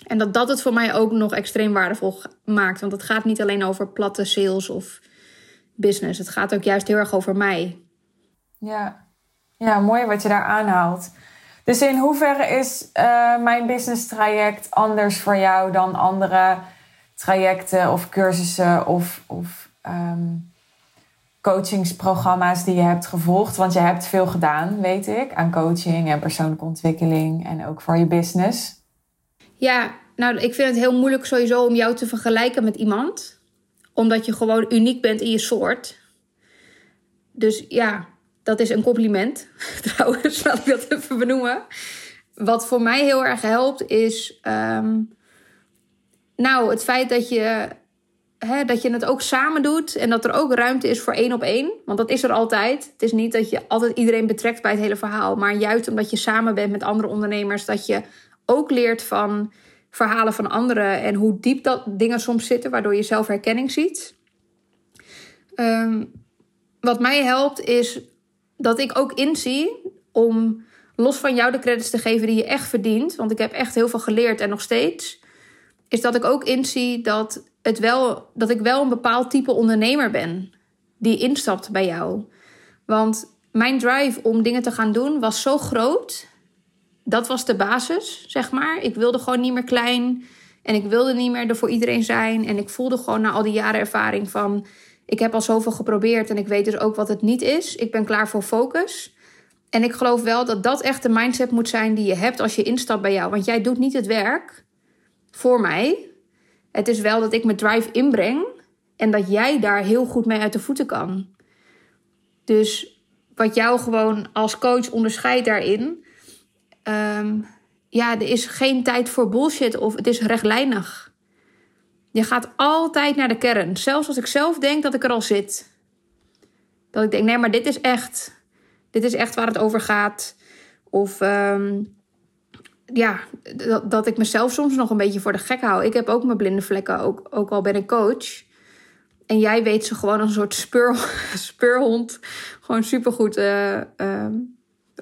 En dat dat het voor mij ook nog extreem waardevol maakt. Want het gaat niet alleen over platte sales of business. Het gaat ook juist heel erg over mij. Ja, ja mooi wat je daar aanhaalt. Dus in hoeverre is uh, mijn business traject anders voor jou dan andere trajecten of cursussen of, of um, coachingsprogramma's die je hebt gevolgd? Want je hebt veel gedaan, weet ik, aan coaching en persoonlijke ontwikkeling en ook voor je business. Ja, nou, ik vind het heel moeilijk sowieso om jou te vergelijken met iemand. Omdat je gewoon uniek bent in je soort. Dus ja, dat is een compliment. [LAUGHS] Trouwens, laat ik dat even benoemen. Wat voor mij heel erg helpt is. Ehm, nou, het feit dat je, hè, dat je het ook samen doet. En dat er ook ruimte is voor één op één. Want dat is er altijd. Het is niet dat je altijd iedereen betrekt bij het hele verhaal. Maar juist omdat je samen bent met andere ondernemers. Dat je ook leert van verhalen van anderen en hoe diep dat dingen soms zitten, waardoor je zelf herkenning ziet. Ehm, wat mij helpt is dat ik ook inzie om los van jou de credits te geven die je echt verdient, want ik heb echt heel veel geleerd en nog steeds, is dat ik ook inzie dat, het wel, dat ik wel een bepaald type ondernemer ben die instapt bij jou. Want mijn drive om dingen te gaan doen was zo groot dat was de basis, zeg maar. Ik wilde gewoon niet meer klein. En ik wilde niet meer er voor iedereen zijn. En ik voelde gewoon na al die jaren ervaring van... ik heb al zoveel geprobeerd en ik weet dus ook wat het niet is. Ik ben klaar voor focus. En ik geloof wel dat dat echt de mindset moet zijn die je hebt als je instapt bij jou. Want jij doet niet het werk voor mij. Het is wel dat ik mijn drive inbreng... en dat jij daar heel goed mee uit de voeten kan. Dus wat jou gewoon als coach onderscheidt daarin um, ja, er is geen tijd voor bullshit of het is rechtlijnig. Je gaat altijd naar de kern. Zelfs als ik zelf denk dat ik er al zit. Dat ik denk, nee, maar dit is echt. Dit is echt waar het over gaat. Of um, ja, dat, dat ik mezelf soms nog een beetje voor de gek hou. Ik heb ook mijn blinde vlekken, ook, ook al ben ik coach. En jij weet ze gewoon als een soort speur, [LAUGHS] speurhond. Gewoon supergoed uh,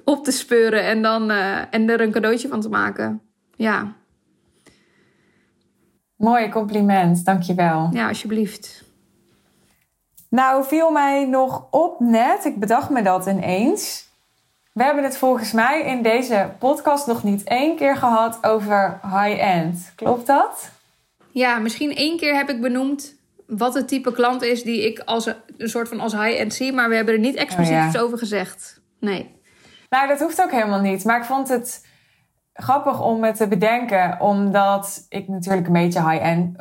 op te speuren en, dan, uh, en er een cadeautje van te maken. Ja. Mooi compliment, dankjewel. Ja, alsjeblieft. Nou, viel mij nog op net, ik bedacht me dat ineens. We hebben het volgens mij in deze podcast nog niet één keer gehad over high-end. Klopt dat? Ja, misschien één keer heb ik benoemd wat het type klant is die ik als een soort van als high-end zie, maar we hebben er niet expliciet oh iets over gezegd. Nee. Nou, dat hoeft ook helemaal niet. Maar ik vond het grappig om het te bedenken, omdat ik natuurlijk een beetje high-end,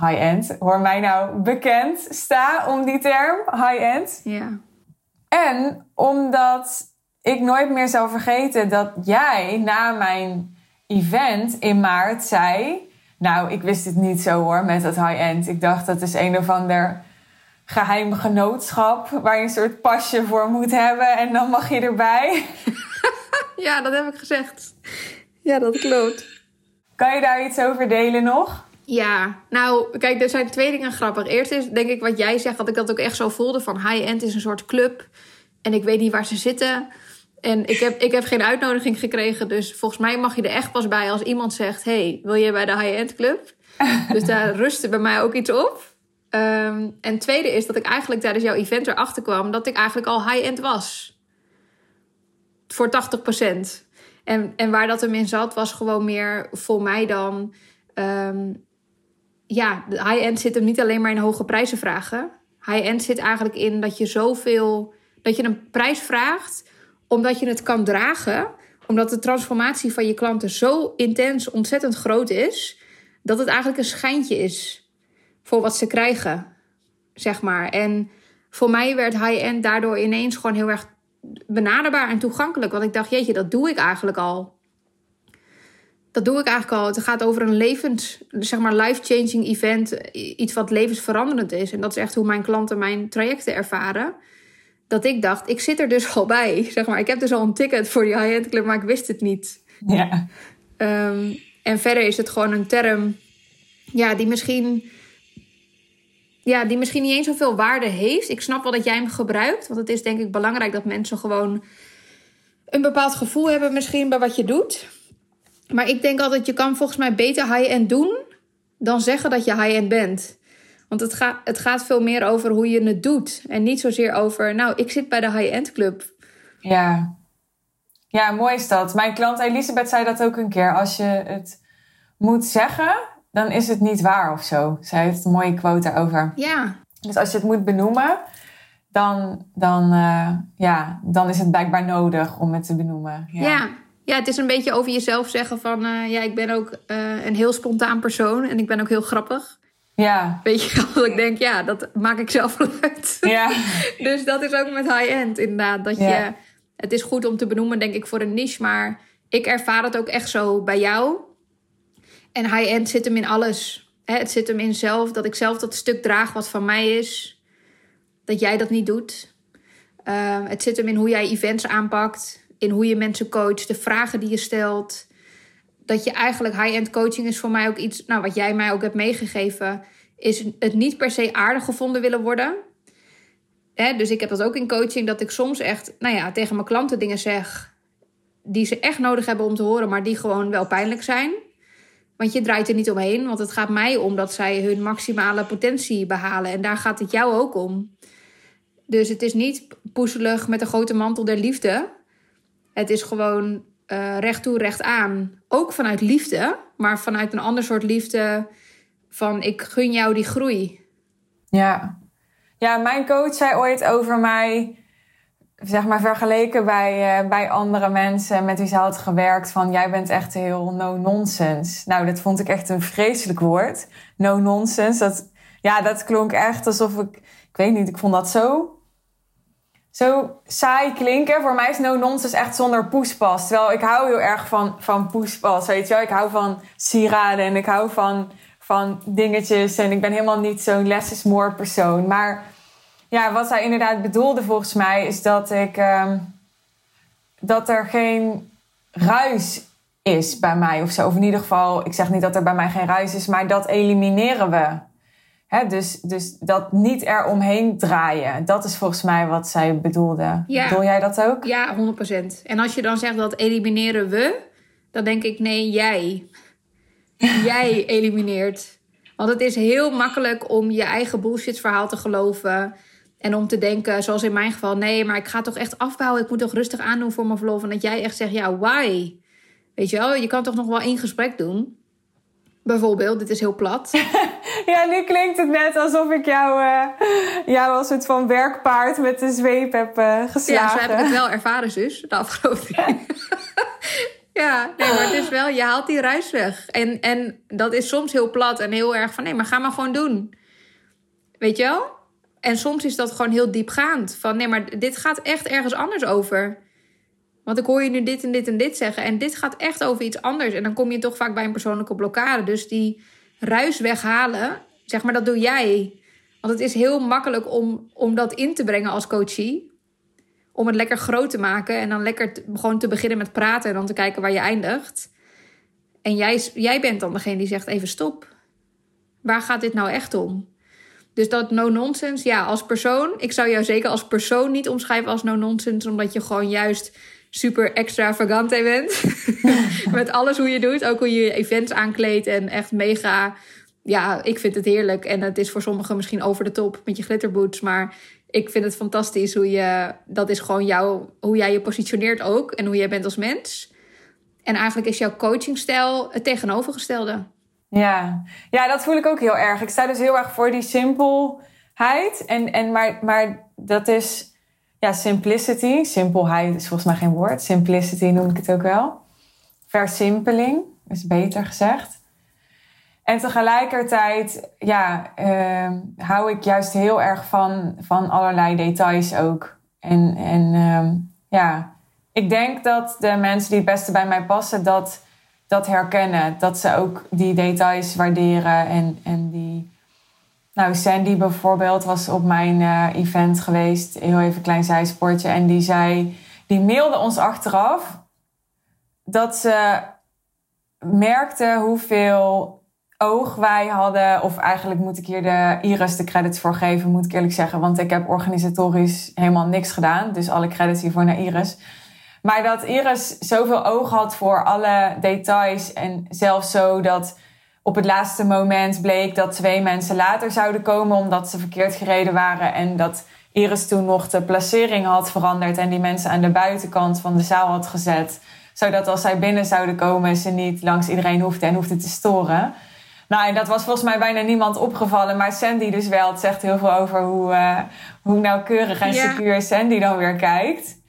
high-end, hoor mij nou bekend sta om die term, high-end. Ja. En omdat ik nooit meer zou vergeten dat jij na mijn event in maart zei. Nou, ik wist het niet zo hoor met dat high-end. Ik dacht dat is een of ander geheim genootschap waar je een soort pasje voor moet hebben en dan mag je erbij. [LAUGHS] ja, dat heb ik gezegd. Ja, dat klopt. Kan je daar iets over delen nog? Ja, nou, kijk, er zijn twee dingen grappig. Eerst is, denk ik, wat jij zegt, dat ik dat ook echt zo voelde. Van high-end is een soort club. En ik weet niet waar ze zitten. En ik heb, ik heb geen uitnodiging gekregen. Dus volgens mij mag je er echt pas bij als iemand zegt... hey, wil je bij de high-end club? dus daar [LAUGHS] rustte bij mij ook iets op. Um, en tweede is dat ik eigenlijk tijdens jouw event erachter kwam dat ik eigenlijk al high-end was. Voor 80%. En, en waar dat hem in zat, was gewoon meer voor mij dan. Um, ja, high-end zit hem niet alleen maar in hoge prijzen vragen. High-end zit eigenlijk in dat je zoveel. dat je een prijs vraagt omdat je het kan dragen. Omdat de transformatie van je klanten zo intens, ontzettend groot is. dat het eigenlijk een schijntje is voor wat ze krijgen, zeg maar. En voor mij werd high-end daardoor ineens gewoon heel erg benaderbaar en toegankelijk. Want ik dacht, jeetje, dat doe ik eigenlijk al. Dat doe ik eigenlijk al. Het gaat over een levens, zeg maar, life-changing event. Iets wat levensveranderend is. En dat is echt hoe mijn klanten mijn trajecten ervaren. Dat ik dacht, ik zit er dus al bij. Zeg maar, ik heb dus al een ticket voor die high-end club, maar ik wist het niet. Ja. Um, en verder is het gewoon een term ja, die misschien ja, die misschien niet eens zoveel waarde heeft. Ik snap wel dat jij hem gebruikt. Want het is denk ik belangrijk dat mensen gewoon een bepaald gevoel hebben misschien bij wat je doet. Maar ik denk altijd, je kan volgens mij beter high-end doen dan zeggen dat je high-end bent. Want het, gaat het gaat veel meer over hoe je het doet. En niet zozeer over, nou, ik zit bij de high-end club. Ja. ja, mooi is dat. Mijn klant Elisabeth zei dat ook een keer. Als je het moet zeggen, dan is het niet waar of zo. Zij heeft een mooie quote daarover. Ja. Dus als je het moet benoemen, dan, dan, uh, ja, dan is het blijkbaar nodig om het te benoemen. Ja. ja. ja het is een beetje over jezelf zeggen van... Uh, ja, ik ben ook uh, een heel spontaan persoon en ik ben ook heel grappig. Ja. Weet je, als [LAUGHS] ik denk, ja, dat maak ik zelf wel uit. Ja. [LAUGHS] dus dat is ook met high-end inderdaad. Dat je, het is goed om te benoemen, denk ik, voor een niche. Maar ik ervaar het ook echt zo bij jou en high-end zit hem in alles. Het zit hem in zelf, dat ik zelf dat stuk draag wat van mij is. Dat jij dat niet doet. Ehm, het zit hem in hoe jij events aanpakt. In hoe je mensen coacht. De vragen die je stelt. Dat je eigenlijk high-end coaching is voor mij ook iets... Nou, wat jij mij ook hebt meegegeven... is het niet per se aardig gevonden willen worden. dus ik heb dat ook in coaching. Dat ik soms echt nou ja, tegen mijn klanten dingen zeg... die ze echt nodig hebben om te horen... maar die gewoon wel pijnlijk zijn... Want je draait er niet omheen, want het gaat mij om dat zij hun maximale potentie behalen. En daar gaat het jou ook om. Dus het is niet poezelig met een grote mantel der liefde. Het is gewoon uh, recht toe, recht aan. Ook vanuit liefde, maar vanuit een ander soort liefde. Van ik gun jou die groei. Ja, ja mijn coach zei ooit over mij zeg maar vergeleken bij, uh, bij andere mensen met wie ze had gewerkt van jij bent echt heel no nonsense. Nou, dat vond ik echt een vreselijk woord. No nonsense. Dat, ja, dat klonk echt alsof ik, ik weet niet, ik vond dat zo, zo saai klinken. Voor mij is no nonsense echt zonder poespas. Terwijl ik hou heel erg van, van poespas, weet je wel. Ik hou van sieraden en ik hou van, van dingetjes en ik ben helemaal niet zo'n less is more persoon. Maar ja, wat hij inderdaad bedoelde volgens mij is dat ik uh, dat er geen ruis is bij mij of zo. Of in ieder geval, ik zeg niet dat er bij mij geen ruis is, maar dat elimineren we. Hè, dus, dus dat niet er omheen draaien. Dat is volgens mij wat zij bedoelde. Ja. Bedoel jij dat ook? Ja, 100%. En als je dan zegt dat elimineren we, dan denk ik nee, jij. [LAUGHS] jij elimineert. Want het is heel makkelijk om je eigen bullshit verhaal te geloven. En om te denken, zoals in mijn geval, nee, maar ik ga toch echt afbouwen. Ik moet toch rustig aandoen voor mijn verlof. En dat jij echt zegt, ja, why? Weet je wel, je kan toch nog wel één gesprek doen. Bijvoorbeeld, dit is heel plat. [LAUGHS] ja, nu klinkt het net alsof ik jou, uh, jou als het van werkpaard met de zweep heb uh, geslagen. Ja, zo heb ik het wel ervaren, zus, de afgelopen [LAUGHS] [LAUGHS] Ja, nee, maar het is wel, je haalt die ruis weg. En, en dat is soms heel plat en heel erg van, nee, maar ga maar gewoon doen. Weet je wel? En soms is dat gewoon heel diepgaand. Van nee, maar dit gaat echt ergens anders over. Want ik hoor je nu dit en dit en dit zeggen. En dit gaat echt over iets anders. En dan kom je toch vaak bij een persoonlijke blokkade. Dus die ruis weghalen, zeg maar, dat doe jij. Want het is heel makkelijk om, om dat in te brengen als coachie. Om het lekker groot te maken. En dan lekker gewoon te beginnen met praten. En dan te kijken waar je eindigt. En jij, jij bent dan degene die zegt: even stop. Waar gaat dit nou echt om? Dus dat no-nonsense, ja, als persoon. Ik zou jou zeker als persoon niet omschrijven als no-nonsense, omdat je gewoon juist super extravagante bent. [LAUGHS] Met alles hoe je doet. Ook hoe je events aankleedt en echt mega ja, ik vind het heerlijk. En het is voor sommigen misschien over de top met je glitterboots. Maar ik vind het fantastisch hoe je... Dat is gewoon jouw, hoe jij je positioneert ook. En hoe jij bent als mens. En eigenlijk is jouw coachingstijl het tegenovergestelde. Ja. ja, dat voel ik ook heel erg. Ik sta dus heel erg voor die simpelheid. En, en maar, maar dat is... Ja, simplicity. Simpelheid is volgens mij geen woord. Simplicity noem ik het ook wel. Versimpeling is beter gezegd. En tegelijkertijd ja, uh, hou ik juist heel erg van, van allerlei details ook. En, en uh, ja, ik denk dat de mensen die het beste bij mij passen, dat, dat herkennen. Dat ze ook die details waarderen. En, en die. Nou, Sandy bijvoorbeeld was op mijn uh, event geweest. Heel even klein zijsportje. En die zei. Die mailde ons achteraf dat ze merkte hoeveel oog wij hadden. Of eigenlijk moet ik hier de Iris de credits voor geven, moet ik eerlijk zeggen. Want ik heb organisatorisch helemaal niks gedaan. Dus alle credits hiervoor naar Iris. Maar dat Iris zoveel oog had voor alle details. En zelfs zo dat op het laatste moment bleek dat twee mensen later zouden komen. Omdat ze verkeerd gereden waren. En dat Iris toen nog de placering had veranderd. En die mensen aan de buitenkant van de zaal had gezet. Zodat als zij binnen zouden komen, ze niet langs iedereen hoefden en hoefden te storen. Nou, en dat was volgens mij bijna niemand opgevallen. Maar Sandy dus wel. Het zegt heel veel over hoe, uh, hoe nauwkeurig en secuur Sandy dan weer kijkt.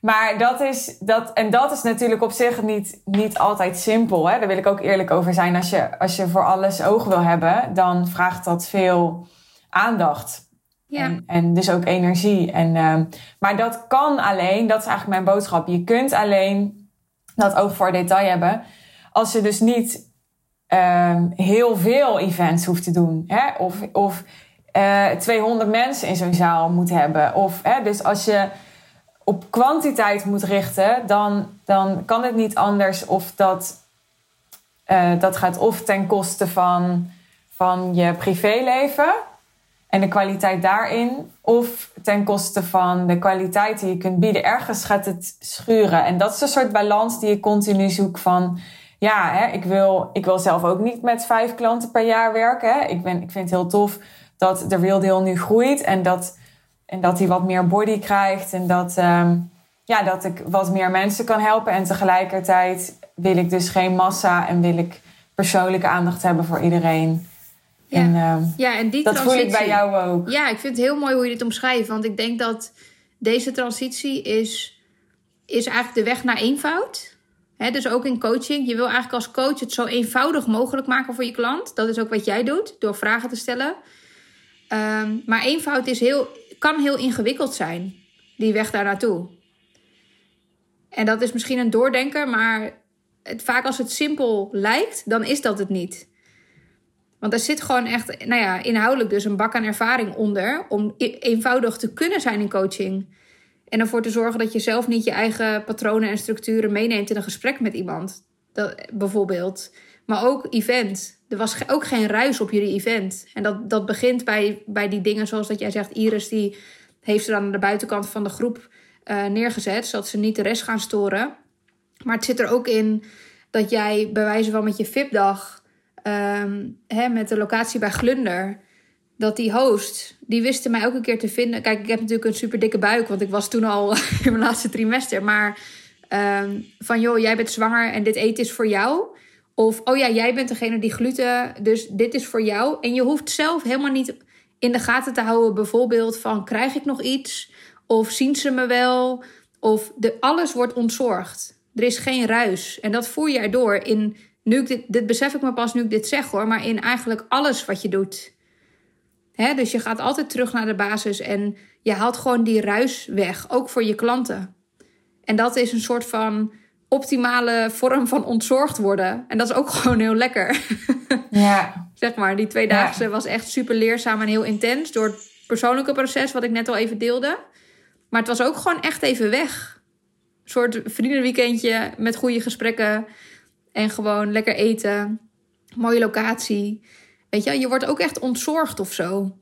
Maar dat is, dat, en dat is natuurlijk op zich niet, niet altijd simpel. Hè? Daar wil ik ook eerlijk over zijn. Als je, als je voor alles oog wil hebben, dan vraagt dat veel aandacht. Ja. En, en dus ook energie. En, uh, maar dat kan alleen, dat is eigenlijk mijn boodschap. Je kunt alleen dat oog voor detail hebben. Als je dus niet um, heel veel events hoeft te doen. Hè? Of, of uh, eh, 200 mensen in zo'n zaal moet hebben. Of, hè, dus als je op kwantiteit moet richten, dan, dan kan het niet anders of dat, uh, dat gaat of ten koste van, van je privéleven en de kwaliteit daarin, of ten koste van de kwaliteit die je kunt bieden. Ergens gaat het schuren. En dat is een soort balans die je continu zoekt van ja, hè, ik, wil, ik wil zelf ook niet met vijf klanten per jaar werken. Hè. Ik, ben, ik vind het heel tof dat de Real Deal nu groeit en dat, en dat hij wat meer body krijgt. En dat, um, ja, dat ik wat meer mensen kan helpen. En tegelijkertijd wil ik dus geen massa en wil ik persoonlijke aandacht hebben voor iedereen. Ja, en, uh, ja, en die dat voel ik bij jou ook. Ja, ik vind het heel mooi hoe je dit omschrijft. Want ik denk dat deze transitie is, is eigenlijk de weg naar eenvoud dus ook in coaching. Je wil eigenlijk als coach het zo eenvoudig mogelijk maken voor je klant. Dat is ook wat jij doet, door vragen te stellen. Ehm, maar eenvoud is heel, kan heel ingewikkeld zijn, die weg daar naartoe. En dat is misschien een doordenker, maar het, vaak als het simpel lijkt, dan is dat het niet. Want er zit gewoon echt, nou ja, inhoudelijk dus een bak aan ervaring onder om e-, eenvoudig te kunnen zijn in coaching. En ervoor te zorgen dat je zelf niet je eigen patronen en structuren meeneemt in een gesprek met iemand. Dat, bijvoorbeeld. Maar ook event. Er was ook geen ruis op jullie event. En dat, dat begint bij, bij die dingen zoals dat jij zegt. Iris die heeft ze dan aan de buitenkant van de groep uh, neergezet. Zodat ze niet de rest gaan storen. Maar het zit er ook in dat jij bij wijze van met je VIP-dag... Um, hè, met de locatie bij Glunder dat die host, die wisten mij elke keer te vinden. Kijk, ik heb natuurlijk een super dikke buik, want ik was toen al [LAUGHS] in mijn laatste trimester. Maar um, van joh, jij bent zwanger en dit eten is voor jou. Of oh ja, jij bent degene die gluten, dus dit is voor jou. En je hoeft zelf helemaal niet in de gaten te houden, bijvoorbeeld van krijg ik nog iets? Of zien ze me wel? Of de, alles wordt ontzorgd. Er is geen ruis. En dat voer je erdoor in, nu dit, dit besef ik me pas nu ik dit zeg hoor, maar in eigenlijk alles wat je doet dus je gaat altijd terug naar de basis en je haalt gewoon die ruis weg, ook voor je klanten. En dat is een soort van optimale vorm van ontzorgd worden. En dat is ook [LAUGHS] gewoon heel lekker. Ja. zeg maar, die tweedaagse ja. was echt super leerzaam en heel intens door het persoonlijke proces wat ik net al even deelde. Maar het was ook gewoon echt even weg. Een soort vriendenweekendje met goede gesprekken en gewoon lekker eten. Mooie locatie. Weet je, je wordt ook echt ontzorgd of zo.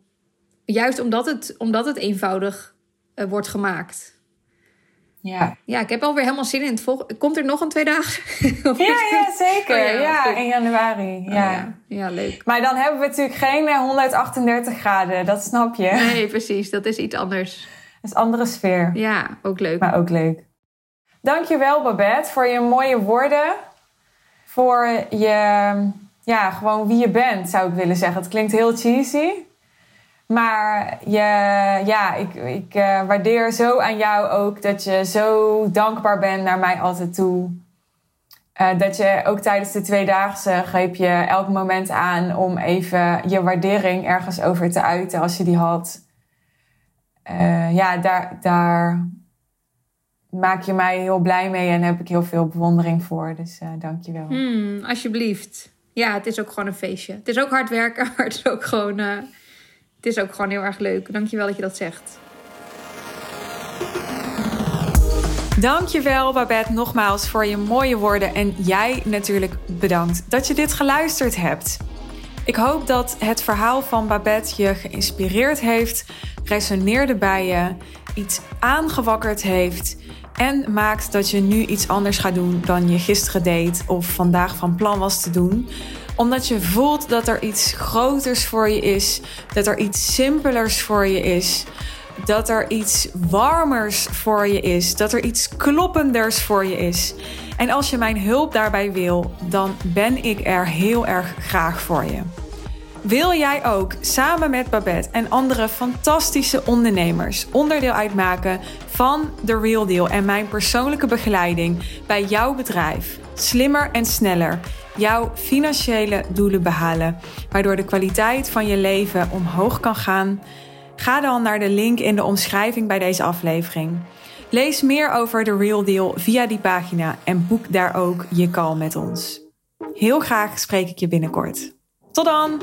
Juist omdat het, omdat het eenvoudig uh, wordt gemaakt. Ja. Ja, ik heb alweer helemaal zin in het volgende. Komt er nog een twee dagen? [LAUGHS] ja, ja, zeker. Oh, ja. Ja, in januari. Ja. Oh, ja. ja, leuk. Maar dan hebben we natuurlijk geen eh, 138 graden, dat snap je. Nee, precies. Dat is iets anders. Dat is een andere sfeer. Ja, ook leuk. Maar ook leuk. Dankjewel Babette voor je mooie woorden. Voor je, ja, gewoon wie je bent zou ik willen zeggen. Het klinkt heel cheesy. Maar je, ja, ik, ik uh, waardeer zo aan jou ook dat je zo dankbaar bent naar mij altijd toe. Uh, dat je ook tijdens de tweedaagse greep je elk moment aan om even je waardering ergens over te uiten als je die had. Uh, ja, daar, daar maak je mij heel blij mee en heb ik heel veel bewondering voor. Dus dank je wel. Hmm, alsjeblieft. Ja, het is ook gewoon een feestje. Het is ook hard werken, [LAUGHS] maar het is ook gewoon, het is ook gewoon heel erg leuk. Dank je wel dat je dat zegt. Dankjewel Babette nogmaals voor je mooie woorden en jij natuurlijk bedankt dat je dit geluisterd hebt. Ik hoop dat het verhaal van Babette je geïnspireerd heeft, resoneerde bij je, iets aangewakkerd heeft en maakt dat je nu iets anders gaat doen dan je gisteren deed of vandaag van plan was te doen. Omdat je voelt dat er iets groters voor je is, dat er iets simpelers voor je is, dat er iets warmers voor je is, dat er iets kloppenders voor je is. En als je mijn hulp daarbij wil, dan ben ik er heel erg graag voor je. Wil jij ook samen met Babette en andere fantastische ondernemers onderdeel uitmaken van The Real Deal en mijn persoonlijke begeleiding bij jouw bedrijf? Slimmer en sneller jouw financiële doelen behalen, waardoor de kwaliteit van je leven omhoog kan gaan? Ga dan naar de link in de omschrijving bij deze aflevering. Lees meer over The Real Deal via die pagina en boek daar ook je call met ons. Heel graag spreek ik je binnenkort. Tot dan!